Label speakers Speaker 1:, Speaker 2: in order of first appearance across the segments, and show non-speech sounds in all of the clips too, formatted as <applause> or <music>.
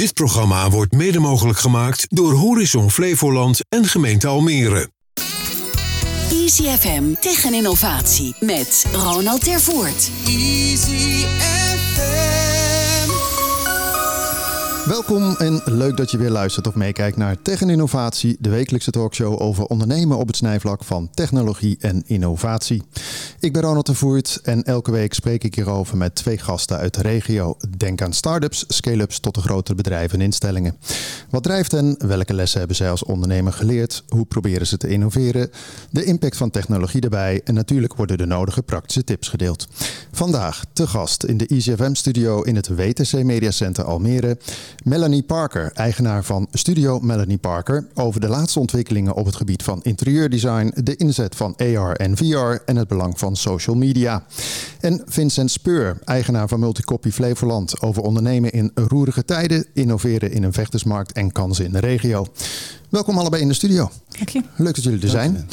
Speaker 1: Dit programma wordt mede mogelijk gemaakt door Horizon Flevoland en gemeente Almere.
Speaker 2: Easy FM tegen innovatie met Ronald Tervoort.
Speaker 3: Easy
Speaker 4: Welkom en leuk dat je weer luistert of meekijkt naar Tech en Innovatie, de wekelijkse talkshow over ondernemen op het snijvlak van technologie en innovatie. Ik ben Ronald de Voert en elke week spreek ik hierover met twee gasten uit de regio. Denk aan start-ups, scale-ups tot de grotere bedrijven en instellingen. Wat drijft hen? Welke lessen hebben zij als ondernemer geleerd? Hoe proberen ze te innoveren? De impact van technologie erbij en natuurlijk worden de nodige praktische tips gedeeld. Vandaag te gast in de ICFM studio in het WTC Media Center Almere. Melanie Parker, eigenaar van Studio Melanie Parker, over de laatste ontwikkelingen op het gebied van interieurdesign, de inzet van AR en VR en het belang van social media. En Vincent Speur, eigenaar van Multicopy Flevoland, over ondernemen in roerige tijden, innoveren in een vechtersmarkt en kansen in de regio. Welkom allebei in de studio.
Speaker 5: Dank je.
Speaker 4: Leuk dat jullie er zijn.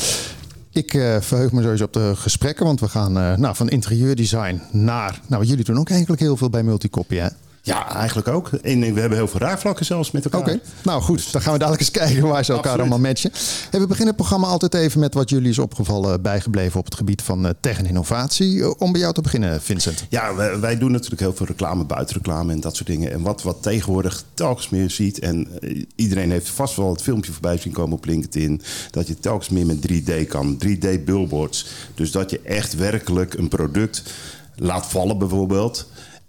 Speaker 4: Ik uh, verheug me sowieso op de gesprekken, want we gaan uh, nou, van interieurdesign naar. Nou, jullie doen ook eigenlijk heel veel bij Multicopy, hè?
Speaker 6: Ja, eigenlijk ook. En we hebben heel veel raakvlakken zelfs met elkaar.
Speaker 4: Oké, nou goed. Dan gaan we dadelijk eens <laughs> kijken waar ze elkaar Absoluut. allemaal matchen. We beginnen het programma altijd even met wat jullie is opgevallen bijgebleven op het gebied van uh, tech en innovatie. Uh, om bij jou te beginnen, Vincent.
Speaker 6: Ja, wij, wij, doen natuurlijk heel veel reclame, buitenreclame en dat soort dingen. En wat, wat tegenwoordig telkens meer ziet, en iedereen heeft vast wel het filmpje voorbij zien komen op LinkedIn, dat je telkens meer met 3D kan. 3D billboards. Dus dat je echt werkelijk een product laat vallen bijvoorbeeld.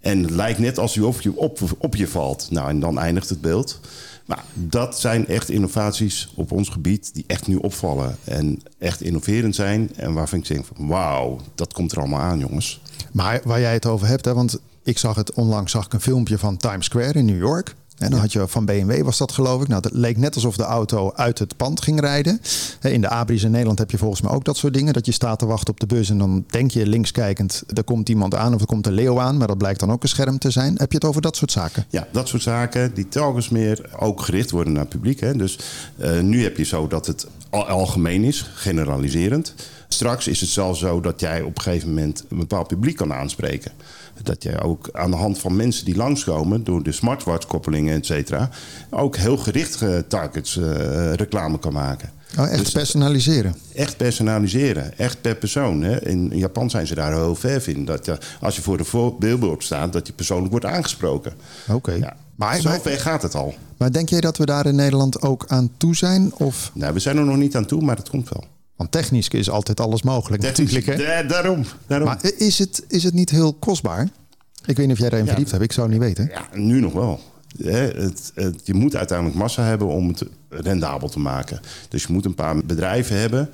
Speaker 6: En het lijkt net als hij op je, op, op je valt. Nou, en dan eindigt het beeld. Maar dat zijn echt innovaties op ons gebied die echt nu opvallen. En echt innoverend zijn. En waarvan ik denk van wauw, dat komt er allemaal aan, jongens.
Speaker 4: Maar waar jij het over hebt, hè, want ik zag het onlangs zag ik een filmpje van Times Square in New York. En dan had je van BMW was dat geloof ik. Nou, het leek net alsof de auto uit het pand ging rijden. In de Abris in Nederland heb je volgens mij ook dat soort dingen. Dat je staat te wachten op de bus en dan denk je linkskijkend... er komt iemand aan of er komt een leeuw aan. Maar dat blijkt dan ook een scherm te zijn. Heb je het over dat soort zaken?
Speaker 6: Ja, dat soort zaken die telkens meer ook gericht worden naar het publiek. Hè. Dus uh, nu heb je zo dat het algemeen is, generaliserend. Straks is het zelfs zo dat jij op een gegeven moment een bepaald publiek kan aanspreken. Dat je ook aan de hand van mensen die langskomen, door de smartwatch-koppelingen, et cetera, ook heel gericht targets uh, reclame kan maken.
Speaker 4: Oh, echt dus personaliseren?
Speaker 6: Echt personaliseren. Echt per persoon. Hè. In Japan zijn ze daar heel ver in. Dat je, als je voor de billboard staat, dat je persoonlijk wordt aangesproken.
Speaker 4: Oké. Okay.
Speaker 6: Ja. Maar, Zo ver gaat het al.
Speaker 4: Maar denk jij dat we daar in Nederland ook aan toe zijn? Of?
Speaker 6: Nou, we zijn er nog niet aan toe, maar het komt wel.
Speaker 4: Want technisch is altijd alles mogelijk natuurlijk.
Speaker 6: Hè? Daarom, daarom.
Speaker 4: Maar is het, is het niet heel kostbaar? Ik weet niet of jij daarin ja, verdiept hebt. Ik zou het niet weten.
Speaker 6: Ja, nu nog wel. Het, het, je moet uiteindelijk massa hebben om het rendabel te maken. Dus je moet een paar bedrijven hebben,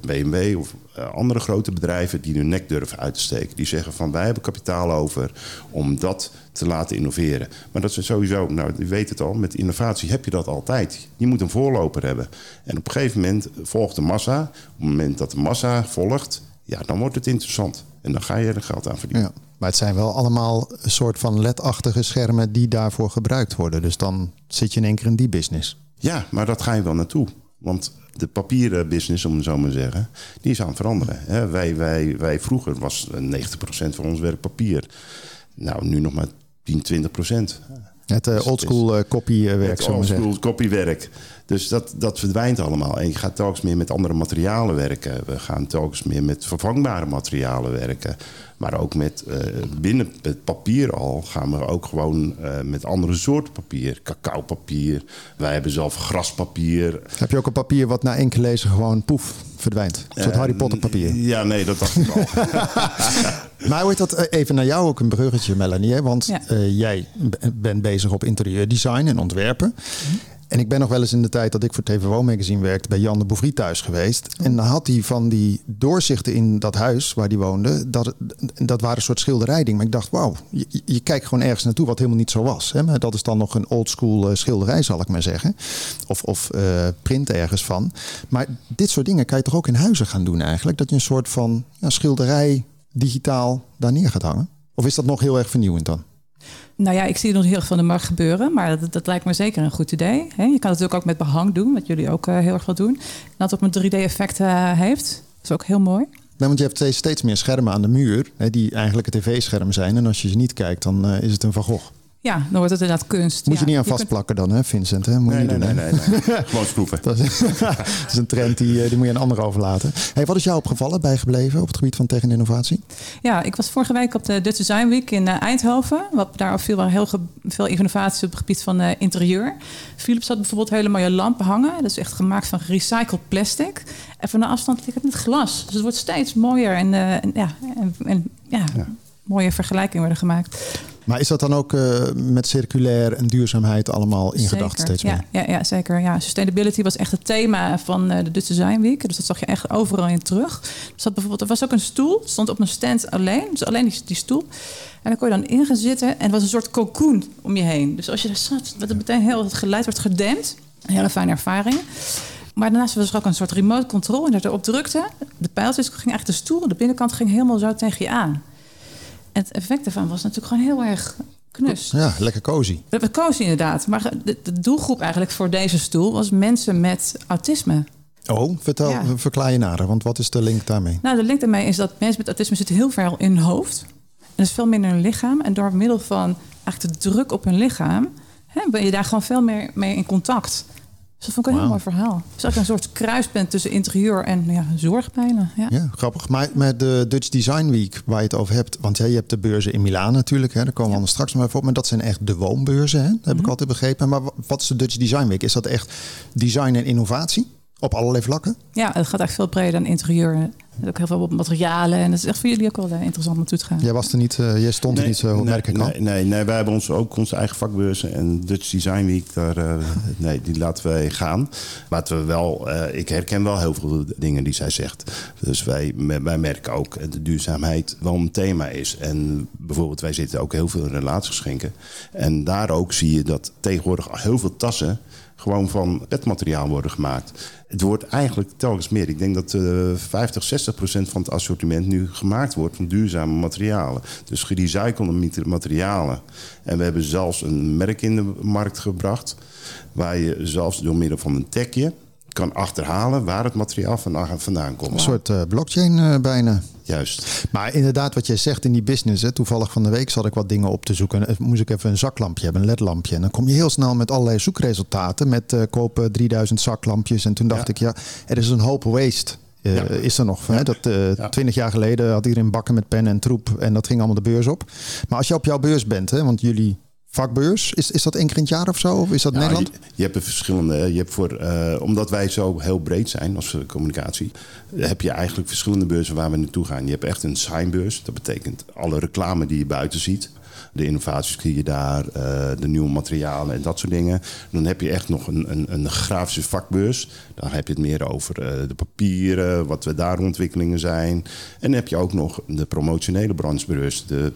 Speaker 6: BMW of andere grote bedrijven, die hun nek durven uit te steken. Die zeggen van wij hebben kapitaal over om dat te laten innoveren. Maar dat is sowieso, nou u weet het al, met innovatie heb je dat altijd. Je moet een voorloper hebben. En op een gegeven moment volgt de massa. Op het moment dat de massa volgt, ja, dan wordt het interessant. En dan ga je er geld aan verdienen.
Speaker 4: Maar het zijn wel allemaal een soort van ledachtige schermen die daarvoor gebruikt worden. Dus dan zit je in één keer in die business.
Speaker 6: Ja, maar dat ga je wel naartoe. Want de papieren business, om het zo maar te zeggen, die is aan het veranderen. Hè? Wij, wij, wij vroeger was 90% van ons werk papier. Nou, nu nog maar 10, 20 procent.
Speaker 4: Het uh, oldschool uh, copywerk,
Speaker 6: zo maar zeggen. copywerk. Dus dat, dat verdwijnt allemaal. En je gaat telkens meer met andere materialen werken. We gaan telkens meer met vervangbare materialen werken. Maar ook met uh, binnen het papier al gaan we ook gewoon uh, met andere soorten papier. Cacaopapier. Wij hebben zelf graspapier.
Speaker 4: Heb je ook een papier wat na enkele lezen gewoon poef verdwijnt? Een soort Harry Potter papier.
Speaker 6: Ja, nee, dat dacht ik al. <laughs>
Speaker 4: maar hoe dat even naar jou ook een bruggetje, Melanie? Hè? Want ja. uh, jij bent bezig op interieurdesign en ontwerpen. Mm -hmm. En ik ben nog wel eens in de tijd dat ik voor TVO Magazine werkte bij Jan de Bouvrie thuis geweest. En dan had hij van die doorzichten in dat huis waar hij woonde. Dat, dat waren een soort schilderijding. Maar ik dacht, wauw, je, je, kijkt gewoon ergens naartoe wat helemaal niet zo was. Hè? Maar dat is dan nog een oldschool uh, schilderij, zal ik maar zeggen. Of, of uh, print ergens van. Maar dit soort dingen kan je toch ook in huizen gaan doen eigenlijk? Dat je een soort van ja, schilderij digitaal daar neer gaat hangen? Of is dat nog heel erg vernieuwend dan?
Speaker 5: Nou ja, ik zie nog heel erg van de markt gebeuren, maar dat, dat lijkt me zeker een goed idee. je kan het natuurlijk ook met behang doen, wat jullie ook uh, heel erg wel doen. Dat het ook een 3D-effect uh, heeft. Dat is ook heel mooi.
Speaker 4: Nee, want je hebt steeds meer schermen aan de muur, die eigenlijk tv-schermen zijn. En als je ze niet kijkt, dan uh, is het een Van Gogh.
Speaker 5: Ja, dan wordt het inderdaad kunst.
Speaker 4: Moet
Speaker 5: ja.
Speaker 4: je niet aan vastplakken dan, hè, Vincent? Hè? Moet je
Speaker 6: Nee,
Speaker 4: niet
Speaker 6: nee,
Speaker 4: doen,
Speaker 6: nee,
Speaker 4: hè?
Speaker 6: nee, nee. <laughs> Gewoon schroeven.
Speaker 4: Dat is, <laughs> dat is een trend die, eh, die moet je aan anderen overlaten. Hey, wat is jou opgevallen, bijgebleven op het gebied van tegen innovatie?
Speaker 5: Ja, ik was vorige week op de Dutch Design Week in eh, Eindhoven. Wat daar viel wel heel veel innovaties op het gebied van eh, interieur. Philips had bijvoorbeeld hele mooie lampen hangen. Dat is echt gemaakt van gerecycled plastic. En van de afstand lijkt het net glas. Dus het wordt steeds mooier. En, eh, en, ja, en, en ja, mooie vergelijkingen worden gemaakt.
Speaker 4: Maar is dat dan ook eh, met circulair en duurzaamheid allemaal in gedacht
Speaker 5: Zeker.
Speaker 4: steeds meer?
Speaker 5: Ja, ja, ja, zeker. Ja. Sustainability was echt het thema van eh, de Dutch Design Week. Dus dat zag je echt overal in terug. Er, zat bijvoorbeeld, er was ook een stoel, stond op een stand alleen. Dus alleen die, die stoel. En daar kon je dan in gaan zitten. En het was een soort cocoon om je heen. Dus als je daar zat, werd het meteen heel het geluid werd gedempt. Een hele fijne ervaring. Maar daarnaast was er ook een soort remote control. En dat erop drukte, de pijltjes ging eigenlijk de stoel. De binnenkant ging helemaal zo tegen je aan. Het effect daarvan was natuurlijk gewoon heel erg knus.
Speaker 4: Ja, lekker cozy.
Speaker 5: We hebben cozy inderdaad. Maar de, de doelgroep eigenlijk voor deze stoel was mensen met autisme.
Speaker 4: Oh, vertel,
Speaker 5: Ja.
Speaker 4: verklaar je nader, want wat is de link daarmee?
Speaker 5: Nou, de link daarmee is dat mensen met autisme zitten heel veel in hun hoofd. En dat is veel minder in hun lichaam. En door middel van eigenlijk de druk op hun lichaam... Hè, ben je daar gewoon veel meer mee in contact. Dus dat vond ik een heel mooi verhaal. Het is ook een soort kruispunt tussen interieur en ja, zorg bijna. Ja.
Speaker 4: Ja, grappig. Maar met de Dutch Design Week waar je het over hebt, want ja, je hebt de beurzen in Milaan natuurlijk, hè, daar komen we straks nog even op. Maar dat zijn echt de woonbeurzen, hè? dat heb
Speaker 5: Mhm.
Speaker 4: ik altijd begrepen. Maar wa- wat is de Dutch Design Week? Is dat echt design en innovatie op allerlei vlakken?
Speaker 5: ja, het gaat echt veel breder dan interieur. Er ook heel veel op materialen. En dat is echt voor jullie ook wel eh, interessant om naartoe te gaan.
Speaker 4: Jij was er niet, eh, jij stond er niet zo,
Speaker 6: nee,
Speaker 4: merk ik al.
Speaker 6: nee, nee, nee, wij hebben ons ook onze eigen vakbeurzen en Dutch Design Week, daar, eh, <laughs> nee, die laten wij gaan. Maar we wel, eh, ik herken wel heel veel dingen die zij zegt. Dus wij, wij merken ook dat de duurzaamheid wel een thema is. En bijvoorbeeld, wij zitten ook heel veel in relaties En daar ook zie je dat tegenwoordig heel veel tassen gewoon van petmateriaal worden gemaakt. Het wordt eigenlijk telkens meer. Ik denk dat eh 50, 60 procent van het assortiment nu gemaakt wordt van duurzame materialen. Dus gerecyclede mat- materialen. En we hebben zelfs een merk in de markt gebracht. Waar je zelfs door middel van een tagje kan achterhalen waar het materiaal vandaan, vandaan komt.
Speaker 4: Een soort eh, blockchain eh, bijna.
Speaker 6: Juist.
Speaker 4: Maar inderdaad, wat jij zegt in die business. Hè, toevallig van de week zat ik wat dingen op te zoeken. En moest ik even een zaklampje hebben, een ledlampje. En dan kom je heel snel met allerlei zoekresultaten. Met eh, kopen 3000 zaklampjes. En toen dacht
Speaker 6: Ja.
Speaker 4: ik, ja, er is een hoop waste. eh,
Speaker 6: Ja.
Speaker 4: Is er nog? Hè? Dat, eh
Speaker 6: Ja.
Speaker 4: 20 jaar geleden had iedereen bakken met pen en troep. En dat ging allemaal de beurs op. Maar als je op jouw beurs bent, hè, want jullie vakbeurs, is, is dat één keer in het jaar of zo? Of is dat
Speaker 6: Nou,
Speaker 4: Nederland?
Speaker 6: Je, je hebt er verschillende. Je hebt voor, eh, omdat wij zo heel breed zijn als communicatie, heb je eigenlijk verschillende beurzen waar we naartoe gaan. Je hebt echt een signbeurs. Dat betekent alle reclame die je buiten ziet. De innovaties zie je daar, eh, de nieuwe materialen en dat soort dingen. Dan heb je echt nog een, een, een grafische vakbeurs. Dan heb je het meer over eh, de papieren, wat we daar ontwikkelingen zijn. En dan heb je ook nog de promotionele branchebeurs. De,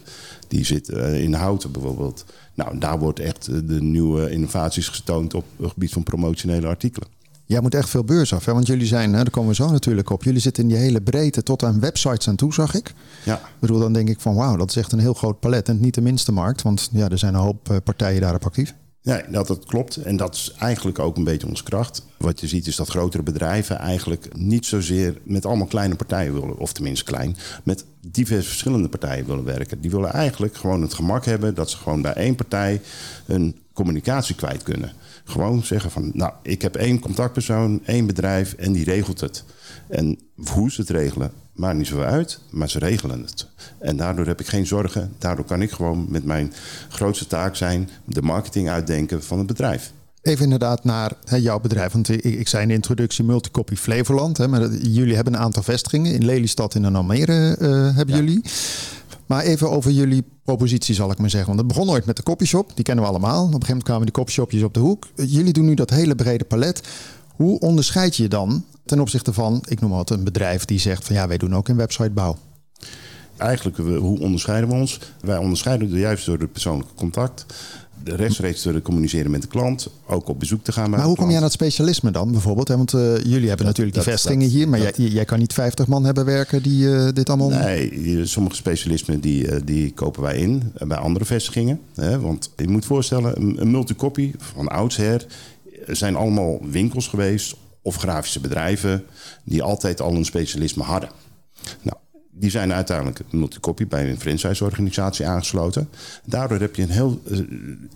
Speaker 6: die zit in houten bijvoorbeeld. Nou, daar wordt echt eh, de nieuwe innovaties getoond op het gebied van promotionele artikelen.
Speaker 4: Jij moet echt veel beurs af. Hè? Want jullie zijn, hè, daar komen we zo natuurlijk op. Jullie zitten in die hele breedte tot aan websites aan toe, zag ik.
Speaker 6: Ja,
Speaker 4: Ik bedoel, dan denk ik van wauw, dat is echt een heel groot palet. En niet de minste markt, want ja, er zijn een hoop eh, partijen daarop actief.
Speaker 6: Nee, dat, dat klopt. En dat is eigenlijk ook een beetje onze kracht. Wat je ziet is dat grotere bedrijven eigenlijk niet zozeer met allemaal kleine partijen willen, of tenminste klein, met diverse verschillende partijen willen werken. Die willen eigenlijk gewoon het gemak hebben dat ze gewoon bij één partij hun communicatie kwijt kunnen. Gewoon zeggen van, nou, ik heb één contactpersoon, één bedrijf en die regelt het. En hoe ze het regelen, maakt niet zo uit, maar ze regelen het. En daardoor heb ik geen zorgen. Daardoor kan ik gewoon met mijn grootste taak zijn de marketing uitdenken van het bedrijf.
Speaker 4: Even inderdaad naar hè, jouw bedrijf. Want ik, ik zei in de introductie Multicopy Flevoland. Hè, maar jullie hebben een aantal vestigingen. In Lelystad en in Almere eh, hebben
Speaker 6: Ja.
Speaker 4: jullie. Maar even over jullie propositie zal ik maar zeggen. Want het begon ooit met de copyshop. Die kennen we allemaal. Op een gegeven moment kwamen die copyshopjes op de hoek. Eh, Jullie doen nu dat hele brede palet. Hoe onderscheid je je dan ten opzichte van, ik noem wat, een bedrijf die zegt van ja, wij doen ook een websitebouw.
Speaker 6: Eigenlijk, hoe onderscheiden we ons? Wij onderscheiden er juist door het persoonlijke contact. Rechtstreeks het communiceren met de klant. Ook op bezoek te gaan bij
Speaker 4: Maar hoe kom je aan dat specialisme dan bijvoorbeeld? hè? Want eh, jullie hebben natuurlijk die
Speaker 6: dat-
Speaker 4: vestigingen
Speaker 6: dat-
Speaker 4: hier. Maar jij, jij kan niet 50 man hebben werken die eh, dit allemaal...
Speaker 6: Nee, sommige specialismen die, eh, die kopen wij in bij andere vestigingen. Hè? Want je moet voorstellen, een, een multicopy van oudsher zijn allemaal winkels geweest of grafische bedrijven die altijd al een specialisme hadden. Nou, Die zijn uiteindelijk multicopy bij een franchise-organisatie aangesloten. Daardoor heb je een heel, eh,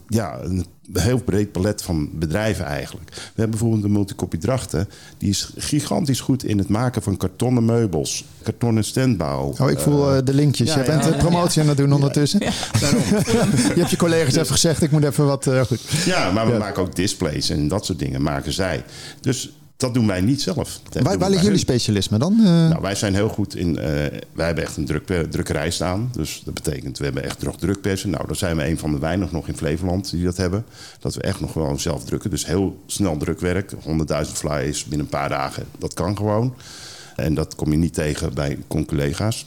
Speaker 6: ja, een heel breed palet van bedrijven eigenlijk. We hebben bijvoorbeeld de multicopy Drachten. Die is gigantisch goed in het maken van kartonnen meubels, kartonnen standbouw.
Speaker 4: Oh, ik voel uh, de linkjes.
Speaker 6: ja,
Speaker 4: je bent
Speaker 6: ja,
Speaker 4: promotie aan het doen ondertussen.
Speaker 6: Daarom. <laughs>
Speaker 4: je hebt je collega's even gezegd, ik moet even wat... Uh, goed.
Speaker 6: Ja, maar we maken ook displays en dat soort dingen maken zij. Dus dat doen wij niet zelf.
Speaker 4: Waar, liggen jullie specialisme dan? Eh,
Speaker 6: Nou, wij zijn heel goed in. eh, wij hebben echt een druk, drukkerij staan. Dus dat betekent, we hebben echt nog drukpersen. Nou, dan zijn we een van de weinig nog in Flevoland die dat hebben. Dat we echt nog gewoon zelf drukken. Dus heel snel drukwerk. 100.000 flyers binnen een paar dagen. Dat kan gewoon. En dat kom je niet tegen bij collega's.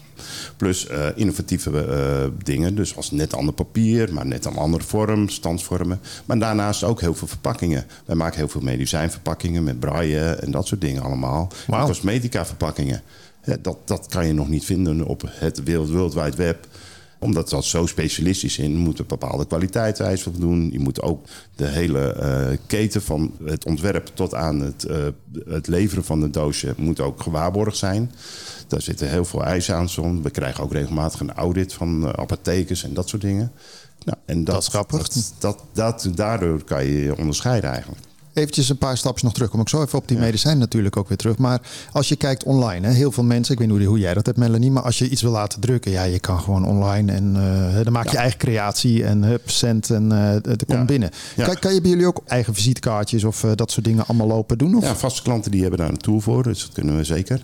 Speaker 6: Plus eh, innovatieve eh, dingen. Dus als net ander papier, maar net een andere vorm, standsvormen. Maar daarnaast ook heel veel verpakkingen. Wij maken heel veel medicijnverpakkingen met braille en dat soort dingen allemaal.
Speaker 4: Wauw.
Speaker 6: Cosmetica verpakkingen. Ja, dat, dat kan je nog niet vinden op het World, World Wide Web omdat dat zo specialistisch is. Je moet een bepaalde kwaliteitseisen voldoen. Je moet ook de hele eh, keten van het ontwerp tot aan het, het leveren van de doosje moet ook gewaarborgd zijn. Daar zitten heel veel eisen aan. Zo'n. We krijgen ook regelmatig een audit van uh, apothekers en dat soort dingen. Nou, en dat.
Speaker 4: Dat,
Speaker 6: dat, dat, daardoor kan je je onderscheiden eigenlijk.
Speaker 4: Eventjes een paar stapjes nog terug. Kom ik zo even op die medicijn natuurlijk ook weer terug. Maar als je kijkt online, hè, heel veel mensen, ik weet niet hoe, jij dat hebt Melanie, maar als je iets wil laten drukken, ja, je kan gewoon online en uh, dan maak je eigen creatie en hup, cent en uh, het komt
Speaker 6: Ja.
Speaker 4: binnen.
Speaker 6: Ja.
Speaker 4: Kan, kan je bij jullie ook eigen visitekaartjes of uh, dat soort dingen allemaal lopen doen? Of?
Speaker 6: Ja, vaste klanten die hebben daar een tool voor, dus dat kunnen we zeker.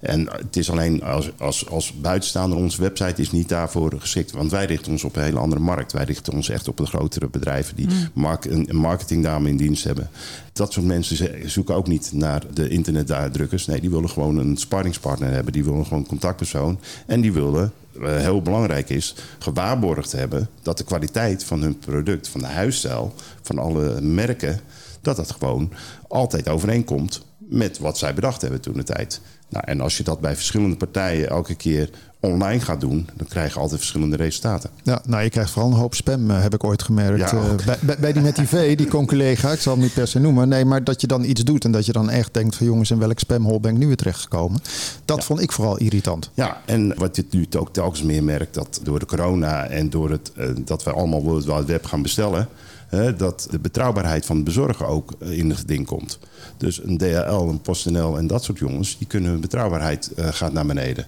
Speaker 6: En het is alleen als, als, als buitenstaander, onze website is niet daarvoor geschikt. Want wij richten ons op een hele andere markt. Wij richten ons echt op de grotere bedrijven die mark, een, een marketingdame in dienst hebben. Dat soort mensen zoeken ook niet naar de internetdrukkers. Nee, die willen gewoon een sparringspartner hebben. Die willen gewoon een contactpersoon. En die willen, eh, heel belangrijk is, gewaarborgd hebben dat de kwaliteit van hun product, van de huisstijl, van alle merken, dat dat gewoon altijd overeenkomt met wat zij bedacht hebben toen de tijd. Nou, en als je dat bij verschillende partijen elke keer online gaat doen, dan krijg je altijd verschillende resultaten.
Speaker 4: Ja, nou, je krijgt vooral een hoop spam, eh, heb ik ooit gemerkt.
Speaker 6: Ja,
Speaker 4: Eh, bij, bij, bij die met die V, die con-collega, ik zal hem niet per se noemen. Nee, maar dat je dan iets doet en dat je dan echt denkt van jongens, in welk spamhol ben ik nu weer terechtgekomen? Dat vond ik vooral irritant.
Speaker 6: Ja, en wat je nu ook telkens meer merkt, dat door de corona en door het, eh, dat we allemaal Wide Web gaan bestellen, hè, dat de betrouwbaarheid van het bezorgen ook eh, in het geding komt. Dus een DHL, een PostNL en dat soort jongens, die kunnen hun betrouwbaarheid eh, gaat naar beneden.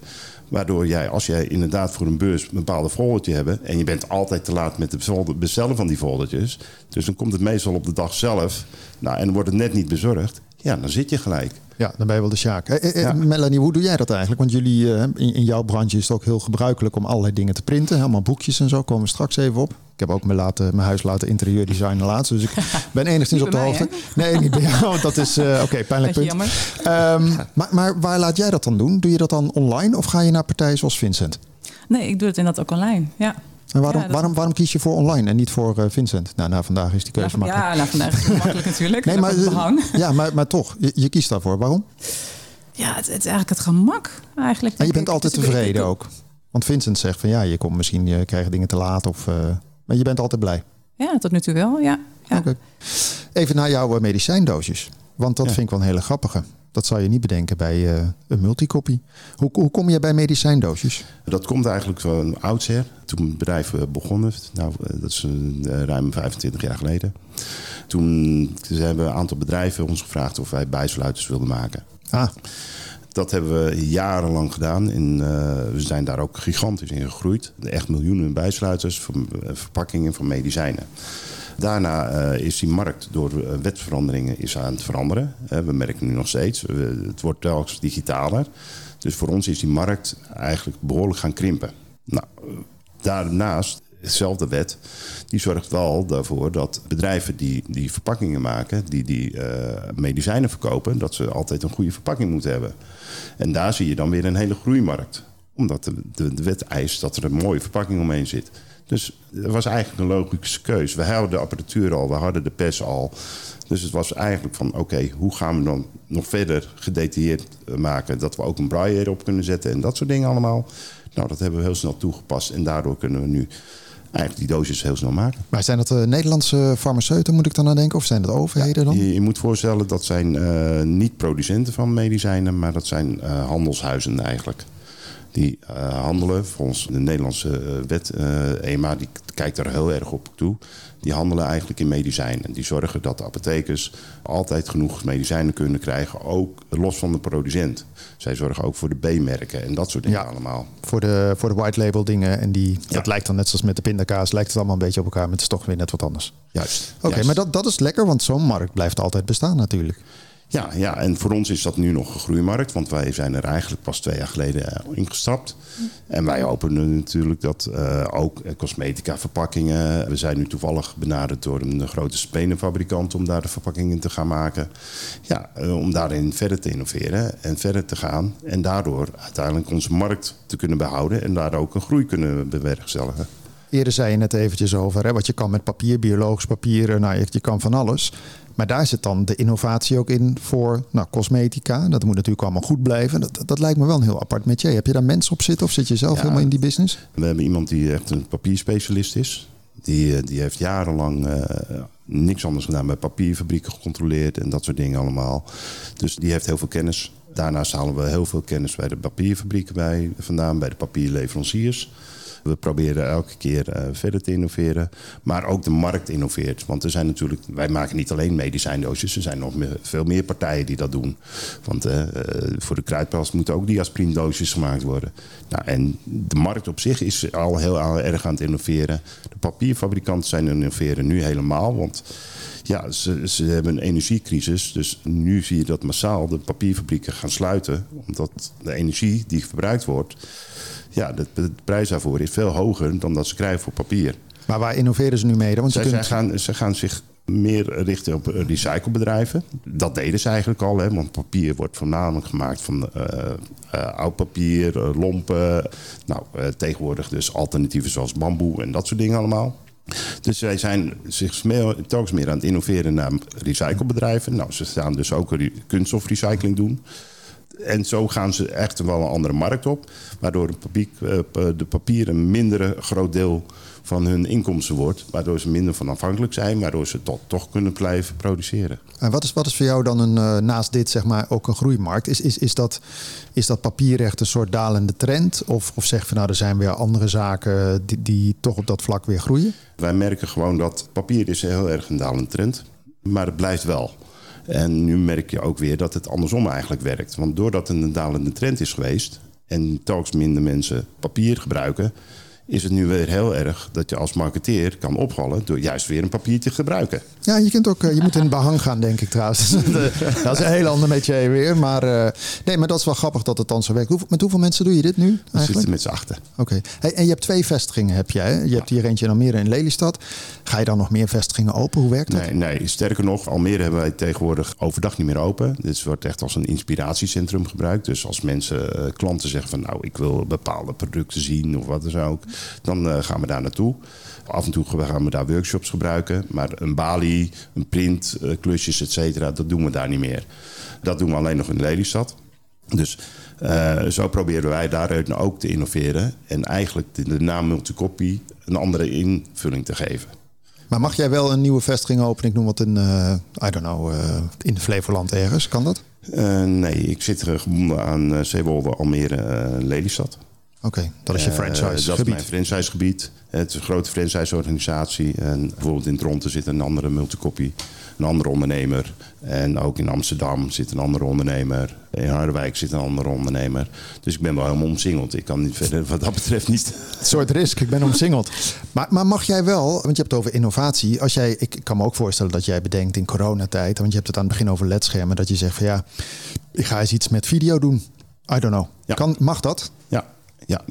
Speaker 6: Waardoor jij, als jij inderdaad voor een beurs een bepaalde foldertje hebt... en je bent altijd te laat met het bestellen van die foldertjes... dus dan komt het meestal op de dag zelf... Nou, en wordt het net niet bezorgd... ja, dan zit je gelijk.
Speaker 4: Ja, dan ben je wel de Sjaak. Eh, eh, eh,
Speaker 6: Ja.
Speaker 4: Melanie, hoe doe jij dat eigenlijk? Want jullie, eh, in, in jouw branche is het ook heel gebruikelijk om allerlei dingen te printen. Helemaal boekjes en zo, komen we straks even op. Ik heb ook mijn, laten, mijn huis laten interieur designen laatst. Dus ik <laughs> ben enigszins op de hoogte.
Speaker 5: mij,
Speaker 4: Nee, niet bij <laughs> jou. Want dat is, eh, oké, pijnlijk punt.
Speaker 5: jammer.
Speaker 4: Ehm, maar, maar waar laat jij dat dan doen? Doe je dat dan online of ga je naar partijen zoals Vincent?
Speaker 5: Nee, ik doe het inderdaad ook online. Ja.
Speaker 4: En waarom,
Speaker 5: Ja, dat-
Speaker 4: waarom, waarom kies je voor online en niet voor eh, Vincent? Nou, na vandaag is die keuze
Speaker 5: Nou,
Speaker 4: makkelijk.
Speaker 5: ja, nou, vandaag is het <laughs> makkelijk natuurlijk.
Speaker 4: Nee, maar,
Speaker 5: behang.
Speaker 4: ja, maar, maar toch, je, je kiest daarvoor. Waarom?
Speaker 5: Ja, het, het is eigenlijk het gemak eigenlijk.
Speaker 4: En je bent
Speaker 5: ik.
Speaker 4: altijd
Speaker 5: Dus
Speaker 4: tevreden
Speaker 5: ik-
Speaker 4: ook. Want Vincent zegt van ja, je komt misschien, je krijgt dingen te laat. Of, eh, maar je bent altijd blij.
Speaker 5: Ja, tot nu toe wel, ja.
Speaker 4: Even naar jouw eh, medicijndoosjes. Want dat
Speaker 6: Ja.
Speaker 4: vind ik wel een hele grappige. Dat zou je niet bedenken bij eh, een multicopy. Hoe, hoe kom je bij medicijndoosjes?
Speaker 6: Dat komt eigenlijk van oudsher. Toen het bedrijf eh, begon, nou, eh, dat is ruim 25 jaar geleden. Toen dus hebben een aantal bedrijven ons gevraagd of wij bijsluiters wilden maken.
Speaker 4: Ah,
Speaker 6: Dat hebben we jarenlang gedaan. En, we zijn daar ook gigantisch in gegroeid. Echt miljoenen bijsluiters, voor, verpakkingen van medicijnen. Daarna eh, is die markt door eh, wetsveranderingen is aan het veranderen. Eh, we merken nu nog steeds, het wordt telkens digitaler. Dus voor ons is die markt eigenlijk behoorlijk gaan krimpen. Nou, daarnaast, dezelfde wet, die zorgt wel daarvoor dat bedrijven die, die verpakkingen maken, die, die medicijnen verkopen, dat ze altijd een goede verpakking moeten hebben. En daar zie je dan weer een hele groeimarkt. Omdat de, de wet eist dat er een mooie verpakking omheen zit. Dus het was eigenlijk een logische keus. We hadden de apparatuur al, we hadden de pers al. Dus het was eigenlijk van, oké, hoe gaan we dan nog verder gedetailleerd eh, maken... dat we ook een braille erop kunnen zetten en dat soort dingen allemaal. Nou, dat hebben we heel snel toegepast. En daardoor kunnen we nu eigenlijk die doosjes heel snel maken.
Speaker 4: maar zijn dat eh, Nederlandse farmaceuten, moet ik dan aan denken? Of zijn dat overheden dan?
Speaker 6: Je, je moet voorstellen, dat zijn eh, niet producenten van medicijnen... maar dat zijn handelshuizen eigenlijk. Die uh, handelen volgens de Nederlandse wet, EMA, die kijkt er heel erg op toe. Die handelen eigenlijk in medicijnen. Die zorgen dat de apothekers altijd genoeg medicijnen kunnen krijgen, ook los van de producent. Zij zorgen ook voor de B-merken en dat soort dingen allemaal.
Speaker 4: Voor de, voor de white label dingen. En die, dat lijkt dan net zoals met de pindakaas, lijkt het allemaal een beetje op elkaar, maar het is toch weer net wat anders.
Speaker 6: Juist.
Speaker 4: Oké, maar dat, dat is lekker, want zo'n markt blijft altijd bestaan natuurlijk.
Speaker 6: Ja, ja, en voor ons is dat nu nog een groeimarkt, want wij zijn er eigenlijk pas twee jaar geleden eh, ingestapt. En wij hopen natuurlijk dat uh, ook cosmetica verpakkingen. We zijn nu toevallig benaderd door een grote spenenfabrikant om daar de verpakkingen te gaan maken. Ja, om daarin verder te innoveren en verder te gaan. En daardoor uiteindelijk onze markt te kunnen behouden en daar ook een groei kunnen bewerkstelligen.
Speaker 4: Eerder zei je net eventjes over hè, wat je kan met papier, biologisch papier. Nou, je kan van alles. Maar daar zit dan de innovatie ook in voor nou, cosmetica. Dat moet natuurlijk allemaal goed blijven. Dat, dat lijkt me wel een heel apart metje. Heb je daar mensen op zitten of zit je zelf helemaal in die business?
Speaker 6: We hebben iemand die echt een papierspecialist is. Die, eh, die heeft jarenlang uh, niks anders gedaan bij papierfabrieken gecontroleerd en dat soort dingen allemaal. Dus die heeft heel veel kennis. Daarnaast halen we heel veel kennis bij de papierfabrieken bij vandaan, bij de papierleveranciers. We proberen elke keer uh, verder te innoveren. Maar ook de markt innoveert. Want er zijn natuurlijk, wij maken niet alleen medicijndoosjes. Er zijn nog veel meer partijen die dat doen. Want uh, voor de kruidpas moeten ook diasprindoosjes gemaakt worden. Nou, en de markt op zich is al heel erg aan het innoveren. De papierfabrikanten zijn innoveren nu helemaal. Want ja, ze, ze hebben een energiecrisis. Dus nu zie je dat massaal de papierfabrieken gaan sluiten. Omdat de energie die verbruikt wordt ja, de, de, prijs daarvoor is veel hoger dan dat ze krijgen voor papier.
Speaker 4: Maar waar innoveren ze nu mee? Want
Speaker 6: ze, kunt... gaan, ze gaan zich meer richten op recyclebedrijven. Dat deden ze eigenlijk al, hè, want papier wordt voornamelijk gemaakt van uh, uh, oud papier, uh, lompen. Nou, tegenwoordig dus alternatieven zoals bamboe en dat soort dingen allemaal. Dus zij zijn zich telkens meer aan het innoveren naar recyclebedrijven. Nou, ze gaan dus ook kunststofrecycling doen. En zo gaan ze echt wel een andere markt op. Waardoor eh, de papier een minder groot deel van hun inkomsten wordt. Waardoor ze minder van afhankelijk zijn. Waardoor ze toch, toch kunnen blijven produceren.
Speaker 4: En wat is, wat is voor jou dan een, uh, naast dit zeg maar, ook een groeimarkt? Is, is, is, dat, is dat papier echt een soort dalende trend? Of, of zeg je nou, er zijn weer andere zaken die, die toch op dat vlak weer groeien?
Speaker 6: Wij merken gewoon dat papier is heel erg een dalende trend. Maar het blijft wel. En nu merk je ook weer dat het andersom eigenlijk werkt. Want doordat het een dalende trend is geweest en telkens minder mensen papier gebruiken, is het nu weer heel erg dat je als marketeer kan opvallen door juist weer een papiertje te gebruiken.
Speaker 4: Ja, je kunt ook eh, je moet in behang gaan, denk ik trouwens. <laughs> dat is een heel ander metje weer. Maar uh, nee, maar dat is wel grappig dat het dan zo werkt. met hoeveel mensen doe je dit nu? Eigenlijk?
Speaker 6: We zitten met z'n achten.
Speaker 4: Oké. Hey, en je hebt twee vestigingen, heb jij? Je hebt hier eentje in Almere en Lelystad. Ga je dan nog meer vestigingen open? Hoe werkt dat?
Speaker 6: Nee, nee, sterker nog, Almere hebben wij tegenwoordig overdag niet meer open. Dit wordt echt als een inspiratiecentrum gebruikt. Dus als mensen, klanten zeggen van nou, ik wil bepaalde producten zien of wat dan ook, dan gaan gaan we daar naartoe. Af en toe gaan we daar workshops gebruiken. Maar een balie, een print, eh, klusjes, et cetera, dat doen we daar niet meer. Dat doen we alleen nog in Lelystad. Dus uh, zo proberen wij daaruit ook te innoveren. En eigenlijk de, de naam Multicopy een andere invulling te geven.
Speaker 4: Maar mag jij wel een nieuwe vestiging openen? Ik noem wat in, uh, I don't know, uh, in Flevoland ergens. Kan dat?
Speaker 6: Nee, ik zit gebonden aan Zeewolde, Almere, Lelystad.
Speaker 4: Oké, dat is je franchise
Speaker 6: Dat is mijn franchisegebied. Het is een grote franchiseorganisatie. En bijvoorbeeld in Dronten zit een andere multicopy, een andere ondernemer. En ook in Amsterdam zit een andere ondernemer. In Harderwijk zit een andere ondernemer. Dus ik ben wel helemaal omsingeld. Ik kan niet verder, wat dat betreft niet.
Speaker 4: Een soort risk, ik ben omsingeld. Maar, maar mag jij wel, want je hebt het over innovatie. Als jij, ik kan me ook voorstellen dat jij bedenkt in coronatijd, want je hebt het aan het begin over ledschermen, dat je zegt van ja, ik ga eens iets met video doen. I don't know. Kan, mag dat?
Speaker 6: Ja,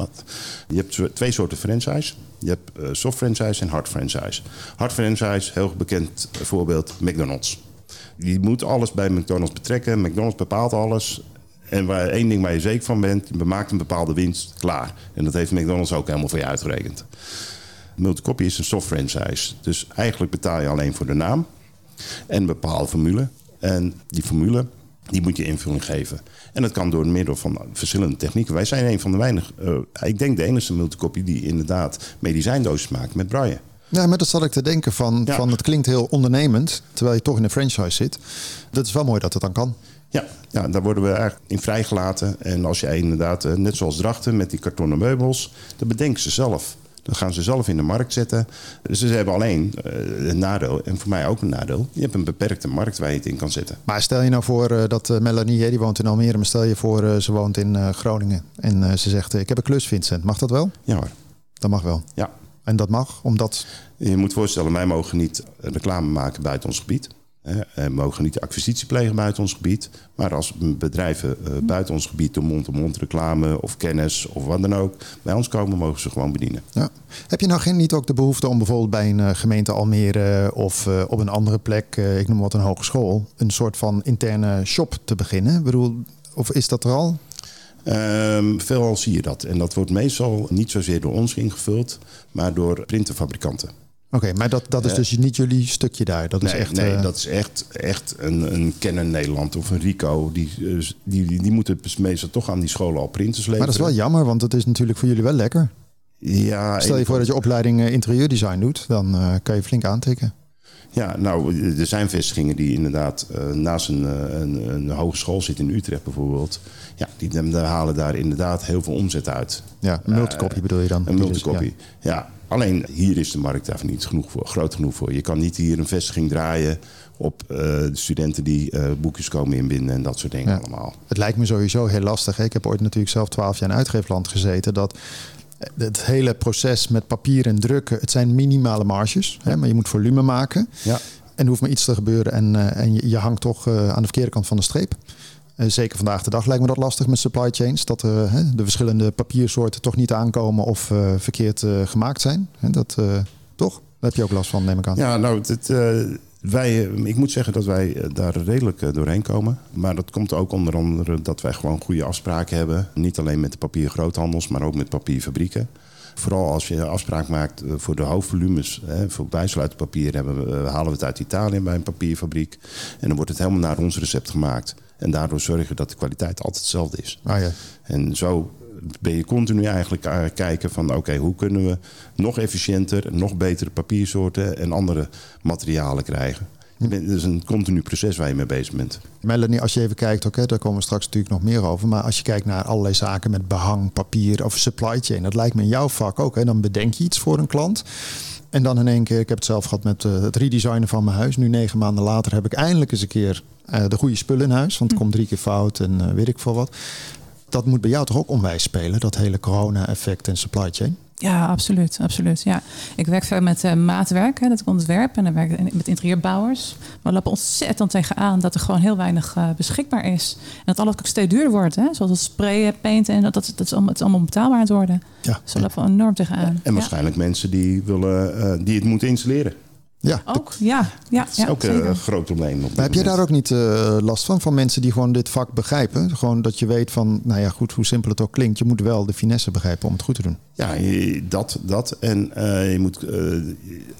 Speaker 6: je hebt twee soorten franchise. Je hebt uh, soft franchise en hard franchise. Hard franchise, heel bekend voorbeeld, McDonald's. Je moet alles bij McDonald's betrekken. McDonald's bepaalt alles. En waar één ding waar je zeker van bent, je maakt een bepaalde winst, klaar. En dat heeft McDonald's ook helemaal voor je uitgerekend. Multicopy is een soft franchise. Dus eigenlijk betaal je alleen voor de naam en een bepaalde formule. En die formule die moet je invulling geven. En dat kan door middel van verschillende technieken. Wij zijn een van de weinig, uh, ik denk de enige multicopie die inderdaad medicijndoosjes maakt met braille.
Speaker 4: Ja, maar dat zat ik te denken van,
Speaker 6: Ja.
Speaker 4: van het klinkt heel ondernemend, terwijl je toch in een franchise zit. Dat is wel mooi dat het dan kan.
Speaker 6: Ja, ja, daar worden we eigenlijk in vrijgelaten. En als jij inderdaad, eh, net zoals Drachten met die kartonnen meubels, dat bedenken ze zelf. Dat gaan ze zelf in de markt zetten. Dus ze hebben alleen eh, een nadeel, en voor mij ook een nadeel. Je hebt een beperkte markt waar je het in kan zetten.
Speaker 4: Maar stel je nou voor eh, dat eh, Melanie, die woont in Almere, maar stel je voor ze woont in Groningen. En ze zegt, ik heb een klus Vincent, mag dat wel?
Speaker 6: Ja hoor,
Speaker 4: Dat mag wel.
Speaker 6: ja.
Speaker 4: En dat mag, omdat...
Speaker 6: Je moet voorstellen, wij mogen niet reclame maken buiten ons gebied. En mogen niet acquisitie plegen buiten ons gebied. Maar als bedrijven eh, buiten ons gebied door mond-to-mond reclame of kennis of wat dan ook bij ons komen, mogen ze gewoon bedienen.
Speaker 4: Ja. Heb je nou geen, niet ook de behoefte om bijvoorbeeld bij een eh, gemeente Almere of eh, op een andere plek, ik noem wat een hogeschool, een soort van interne shop te beginnen? Ik bedoel, of is dat er al?
Speaker 6: Ehm, veelal zie je dat. En dat wordt meestal niet zozeer door ons ingevuld, maar door printerfabrikanten.
Speaker 4: Oké, maar dat, dat is dus niet jullie stukje daar. Dat is
Speaker 6: nee,
Speaker 4: echt.
Speaker 6: nee
Speaker 4: eh,
Speaker 6: dat is echt, echt een, een Canon Nederland of een Rico. Die, eh, die, die, die moeten meestal toch aan die scholen al printers leveren.
Speaker 4: maar dat is wel jammer, want het is natuurlijk voor jullie wel lekker.
Speaker 6: Ja,
Speaker 4: Stel je voor dat je opleiding eh, interieurdesign doet, dan kan je flink aantikken.
Speaker 6: Ja, nou, er zijn vestigingen die inderdaad naast een, een, een hogeschool zitten in Utrecht bijvoorbeeld. Ja, die die halen daar inderdaad heel veel omzet uit.
Speaker 4: Ja, een multicopy bedoel je dan?
Speaker 6: Een
Speaker 4: dus-
Speaker 6: multicopy. ja. Alleen hier is de markt daar niet genoeg voor, groot genoeg voor. Je kan niet hier een vestiging draaien op eh, de studenten die eh, boekjes komen inbinden en dat soort dingen
Speaker 4: Ja.
Speaker 6: allemaal.
Speaker 4: Het lijkt me sowieso heel lastig. hè. Ik heb ooit natuurlijk zelf twaalf jaar in uitgeefland gezeten. Dat het hele proces met papier en drukken, het zijn minimale marges. Hè, maar je moet volume maken.
Speaker 6: Ja.
Speaker 4: En er hoeft maar iets te gebeuren en, eh, en je, je hangt toch aan de verkeerde kant van de streep. Eh, zeker vandaag de dag lijkt me dat lastig met supply chains. Dat eh, hè, de verschillende papiersoorten toch niet aankomen of eh, verkeerd gemaakt zijn. Dat, toch? Daar heb je ook last van, neem ik aan.
Speaker 6: Ja, nou, wij, ik moet zeggen dat wij daar redelijk doorheen komen. Maar dat komt ook onder andere dat wij gewoon goede afspraken hebben. Niet alleen met de papiergroothandels, maar ook met papierfabrieken. Vooral als je een afspraak maakt eh, voor de hoofdvolumes, hè, voor bijsluiterpapier, hebben we, eh, halen we het uit Italië bij een papierfabriek. En dan wordt het helemaal naar ons recept gemaakt. En daardoor zorgen dat de kwaliteit altijd hetzelfde is.
Speaker 4: Ah, ja.
Speaker 6: En zo ben je continu eigenlijk aan het kijken van oké, hoe kunnen we nog efficiënter, nog betere papiersoorten en andere materialen krijgen. Het is een continu proces waar je mee bezig bent.
Speaker 4: Melanie, als je even kijkt, oké, daar komen we straks natuurlijk nog meer over. Maar als je kijkt naar allerlei zaken met behang, papier of supply chain, dat lijkt me in jouw vak ook. Hè? Dan bedenk je iets voor een klant. En dan in één keer, ik heb het zelf gehad met eh, het redesignen van mijn huis. Nu negen maanden later heb ik eindelijk eens een keer eh, de goede spullen in huis. Want het komt drie keer fout en eh, weet ik veel wat. Dat moet bij jou toch ook onwijs spelen, dat hele corona-effect en supply chain?
Speaker 5: Ja, absoluut. absoluut ja. Ik werk veel met eh, maatwerk, hè, dat ik ontwerp. En dan werk ik met interieurbouwers. Maar we lopen ontzettend tegenaan dat er gewoon heel weinig eh, beschikbaar is. En dat alles ook steeds duurder wordt. Hè? Zoals het sprayen, painten. En dat, dat, dat is allemaal, het is allemaal betaalbaar aan het worden.
Speaker 4: Ja.
Speaker 5: Dus we lopen enorm tegenaan.
Speaker 6: En waarschijnlijk mensen die, willen, eh, die het moeten installeren.
Speaker 4: Ja,
Speaker 5: Ja. Ook, ja. ja,
Speaker 6: Dat is
Speaker 5: ja
Speaker 6: ook
Speaker 5: zeker.
Speaker 6: een groot probleem.
Speaker 4: Maar heb je daar ook niet eh, last van? Van mensen die gewoon dit vak begrijpen? Gewoon dat je weet van, nou ja, goed, hoe simpel het ook klinkt. Je moet wel de finesse begrijpen om het goed te doen.
Speaker 6: Ja, dat. dat. En eh, je moet eh,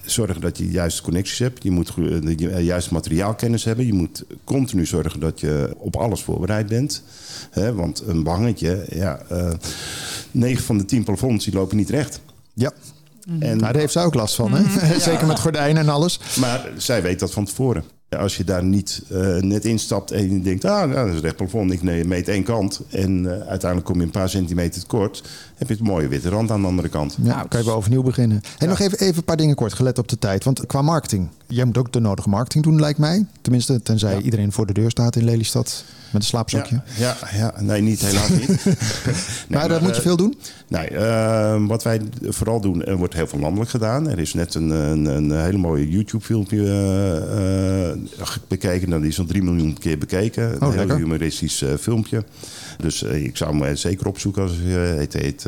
Speaker 6: zorgen dat je de juiste connecties hebt. Je moet go- de ju- juiste materiaalkennis hebben. Je moet continu zorgen dat je op alles voorbereid bent. Hè, want een behangetje, ja, eh 9 van de 10 plafonds die lopen niet recht.
Speaker 4: Ja,
Speaker 6: En,
Speaker 4: nou, daar heeft zij ook last van, hè? <laughs> Zeker met gordijnen en alles.
Speaker 6: Maar zij weet dat van tevoren. Als je daar niet eh, net instapt en je denkt, ah, nou, dat is recht plafond, ik nee, meet één kant. En eh, uiteindelijk kom je een paar centimeter tekort. Heb je het mooie witte rand aan de andere kant.
Speaker 4: Ja, kan je wel overnieuw beginnen. En nog even, even een paar dingen kort, gelet op de tijd. Want qua marketing, jij moet ook de nodige marketing doen, lijkt mij. Tenminste, tenzij
Speaker 6: Ja.
Speaker 4: iedereen voor de deur staat in Lelystad met een slaapzakje.
Speaker 6: Ja, ja, ja, nee, niet helaas niet. <laughs> Nee,
Speaker 4: maar dat moet je
Speaker 6: eh,
Speaker 4: veel doen?
Speaker 6: Nee, eh, wat wij vooral doen, er wordt heel veel landelijk gedaan. Er is net een, een, een hele mooie YouTube-filmpje eh, eh, bekeken. Dat is al 3 miljoen keer bekeken. Een heel
Speaker 4: Oh, lekker.
Speaker 6: humoristisch eh, filmpje. Dus eh, ik zou hem zeker opzoeken als je het heet.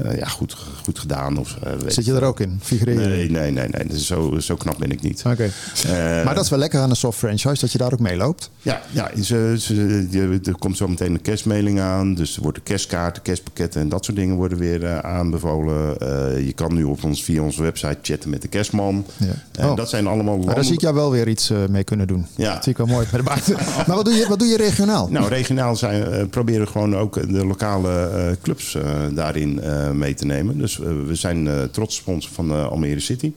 Speaker 6: Eh, ja, goed, goed gedaan. Of, eh,
Speaker 4: Zit je er ook in? Figureer je?
Speaker 6: Nee, nee, nee. nee. Dus zo, zo knap ben ik niet.
Speaker 4: Oké.
Speaker 6: Eh,
Speaker 4: maar dat is wel lekker aan een soft franchise, dat je daar ook mee loopt.
Speaker 6: ja, ja ze, ze, je- er komt zo meteen een kerstmailing aan. Dus er worden kerstkaarten, kerstpakketten en dat soort dingen worden weer aanbevolen. Je kan nu op ons, via onze website chatten met de kerstman.
Speaker 4: Ja.
Speaker 6: En
Speaker 4: Oh.
Speaker 6: dat zijn allemaal
Speaker 4: daar zie ik jou wel weer iets mee kunnen doen.
Speaker 6: Ja.
Speaker 4: Dat zie ik wel mooi met de baard. <laughs> maar wat doe, je, wat doe je regionaal?
Speaker 6: Nou, regionaal zijn, proberen gewoon ook de lokale clubs daarin mee te nemen. Dus eh, we zijn eh, trots sponsor van eh, Almere City.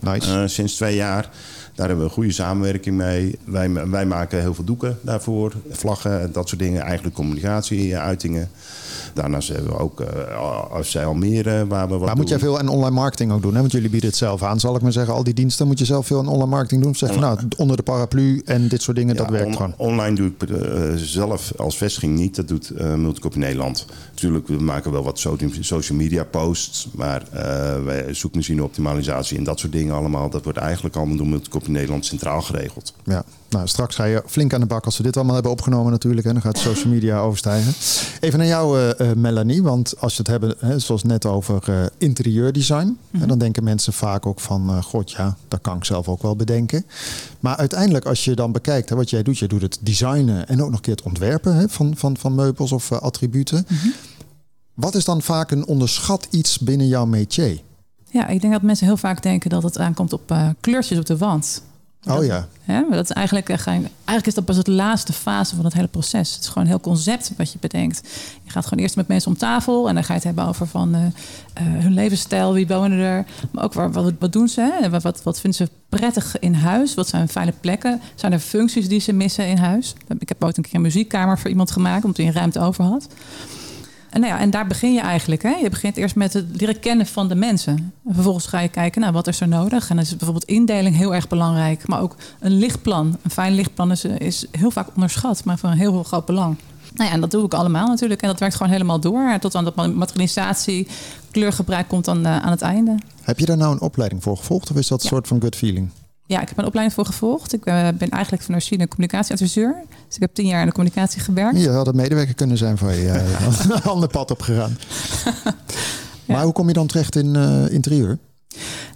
Speaker 4: Nice.
Speaker 6: Eh, sinds twee jaar. Daar hebben we een goede samenwerking mee. Wij, wij maken heel veel doeken daarvoor. Vlaggen, dat soort dingen. Eigenlijk communicatie, eh, uitingen. Daarnaast hebben we ook uh, AFC Almere, waar we wat
Speaker 4: Maar moet jij veel aan online marketing ook doen? Hè? Want jullie bieden het zelf aan, zal ik maar zeggen. Al die diensten moet je zelf veel aan online marketing doen. Of zeg van nou, onder de paraplu en dit soort dingen, dat werkt
Speaker 6: on-
Speaker 4: gewoon.
Speaker 6: Online doe ik eh, zelf als vestiging niet. Dat doet eh Multicopy Nederland. Natuurlijk, we maken wel wat so- social media posts. Maar eh wij zoekmachine optimalisatie en dat soort dingen allemaal. Dat wordt eigenlijk allemaal door Multicopy Nederland centraal geregeld.
Speaker 4: Ja, nou straks ga je flink aan de bak als we dit allemaal hebben opgenomen natuurlijk. En dan gaat social media overstijgen. Even naar jou eh, eh, Melanie, want als je het hebben, hè, zoals net over eh, interieurdesign.
Speaker 5: Mhm.
Speaker 4: En dan denken mensen vaak ook van, eh, god ja, dat kan ik zelf ook wel bedenken. Maar uiteindelijk als je dan bekijkt hè, wat jij doet. Je doet het designen en ook nog een keer het ontwerpen hè, van, van, van meubels of attributen.
Speaker 5: Mhm.
Speaker 4: Wat is dan vaak een onderschat iets binnen jouw métier?
Speaker 5: Ja, ik denk dat mensen heel vaak denken dat het aankomt op kleurtjes op de wand.
Speaker 4: Oh ja,
Speaker 5: Hè? Maar dat is eigenlijk, eh, eigenlijk is dat pas het laatste fase van het hele proces. Het is gewoon een heel concept wat je bedenkt. Je gaat gewoon eerst met mensen om tafel en dan ga je het hebben over van eh, eh, hun levensstijl, wie wonen er, maar ook waar, wat, wat doen ze, hè? Wat, wat, wat vinden ze prettig in huis, wat zijn fijne plekken, zijn er functies die ze missen in huis. Ik heb ooit een keer een muziekkamer voor iemand gemaakt, omdat hij een ruimte over had. En, nou ja, en daar begin je eigenlijk. Hè? Je begint eerst met het leren kennen van de mensen. En vervolgens ga je kijken, nou, wat is er nodig? En dan is bijvoorbeeld indeling heel erg belangrijk. Maar ook een lichtplan. Een fijn lichtplan is, is heel vaak onderschat, maar van heel, heel groot belang. Nou ja, en dat doe ik allemaal natuurlijk. En dat werkt gewoon helemaal door. Tot aan de materialisatie, kleurgebruik komt dan eh, aan het einde.
Speaker 4: heb je daar nou een opleiding voor gevolgd of is dat een
Speaker 5: Ja.
Speaker 4: soort van gut feeling?
Speaker 5: Ja, ik heb een opleiding voor gevolgd. Ik eh, ben eigenlijk van origine communicatieadviseur. Dus ik heb tien jaar in de communicatie gewerkt.
Speaker 4: Je had een medewerker kunnen zijn van je. eh, <laughs> een <laughs> ander pad opgegaan. <laughs> Maar hoe kom je dan terecht in eh, interieur?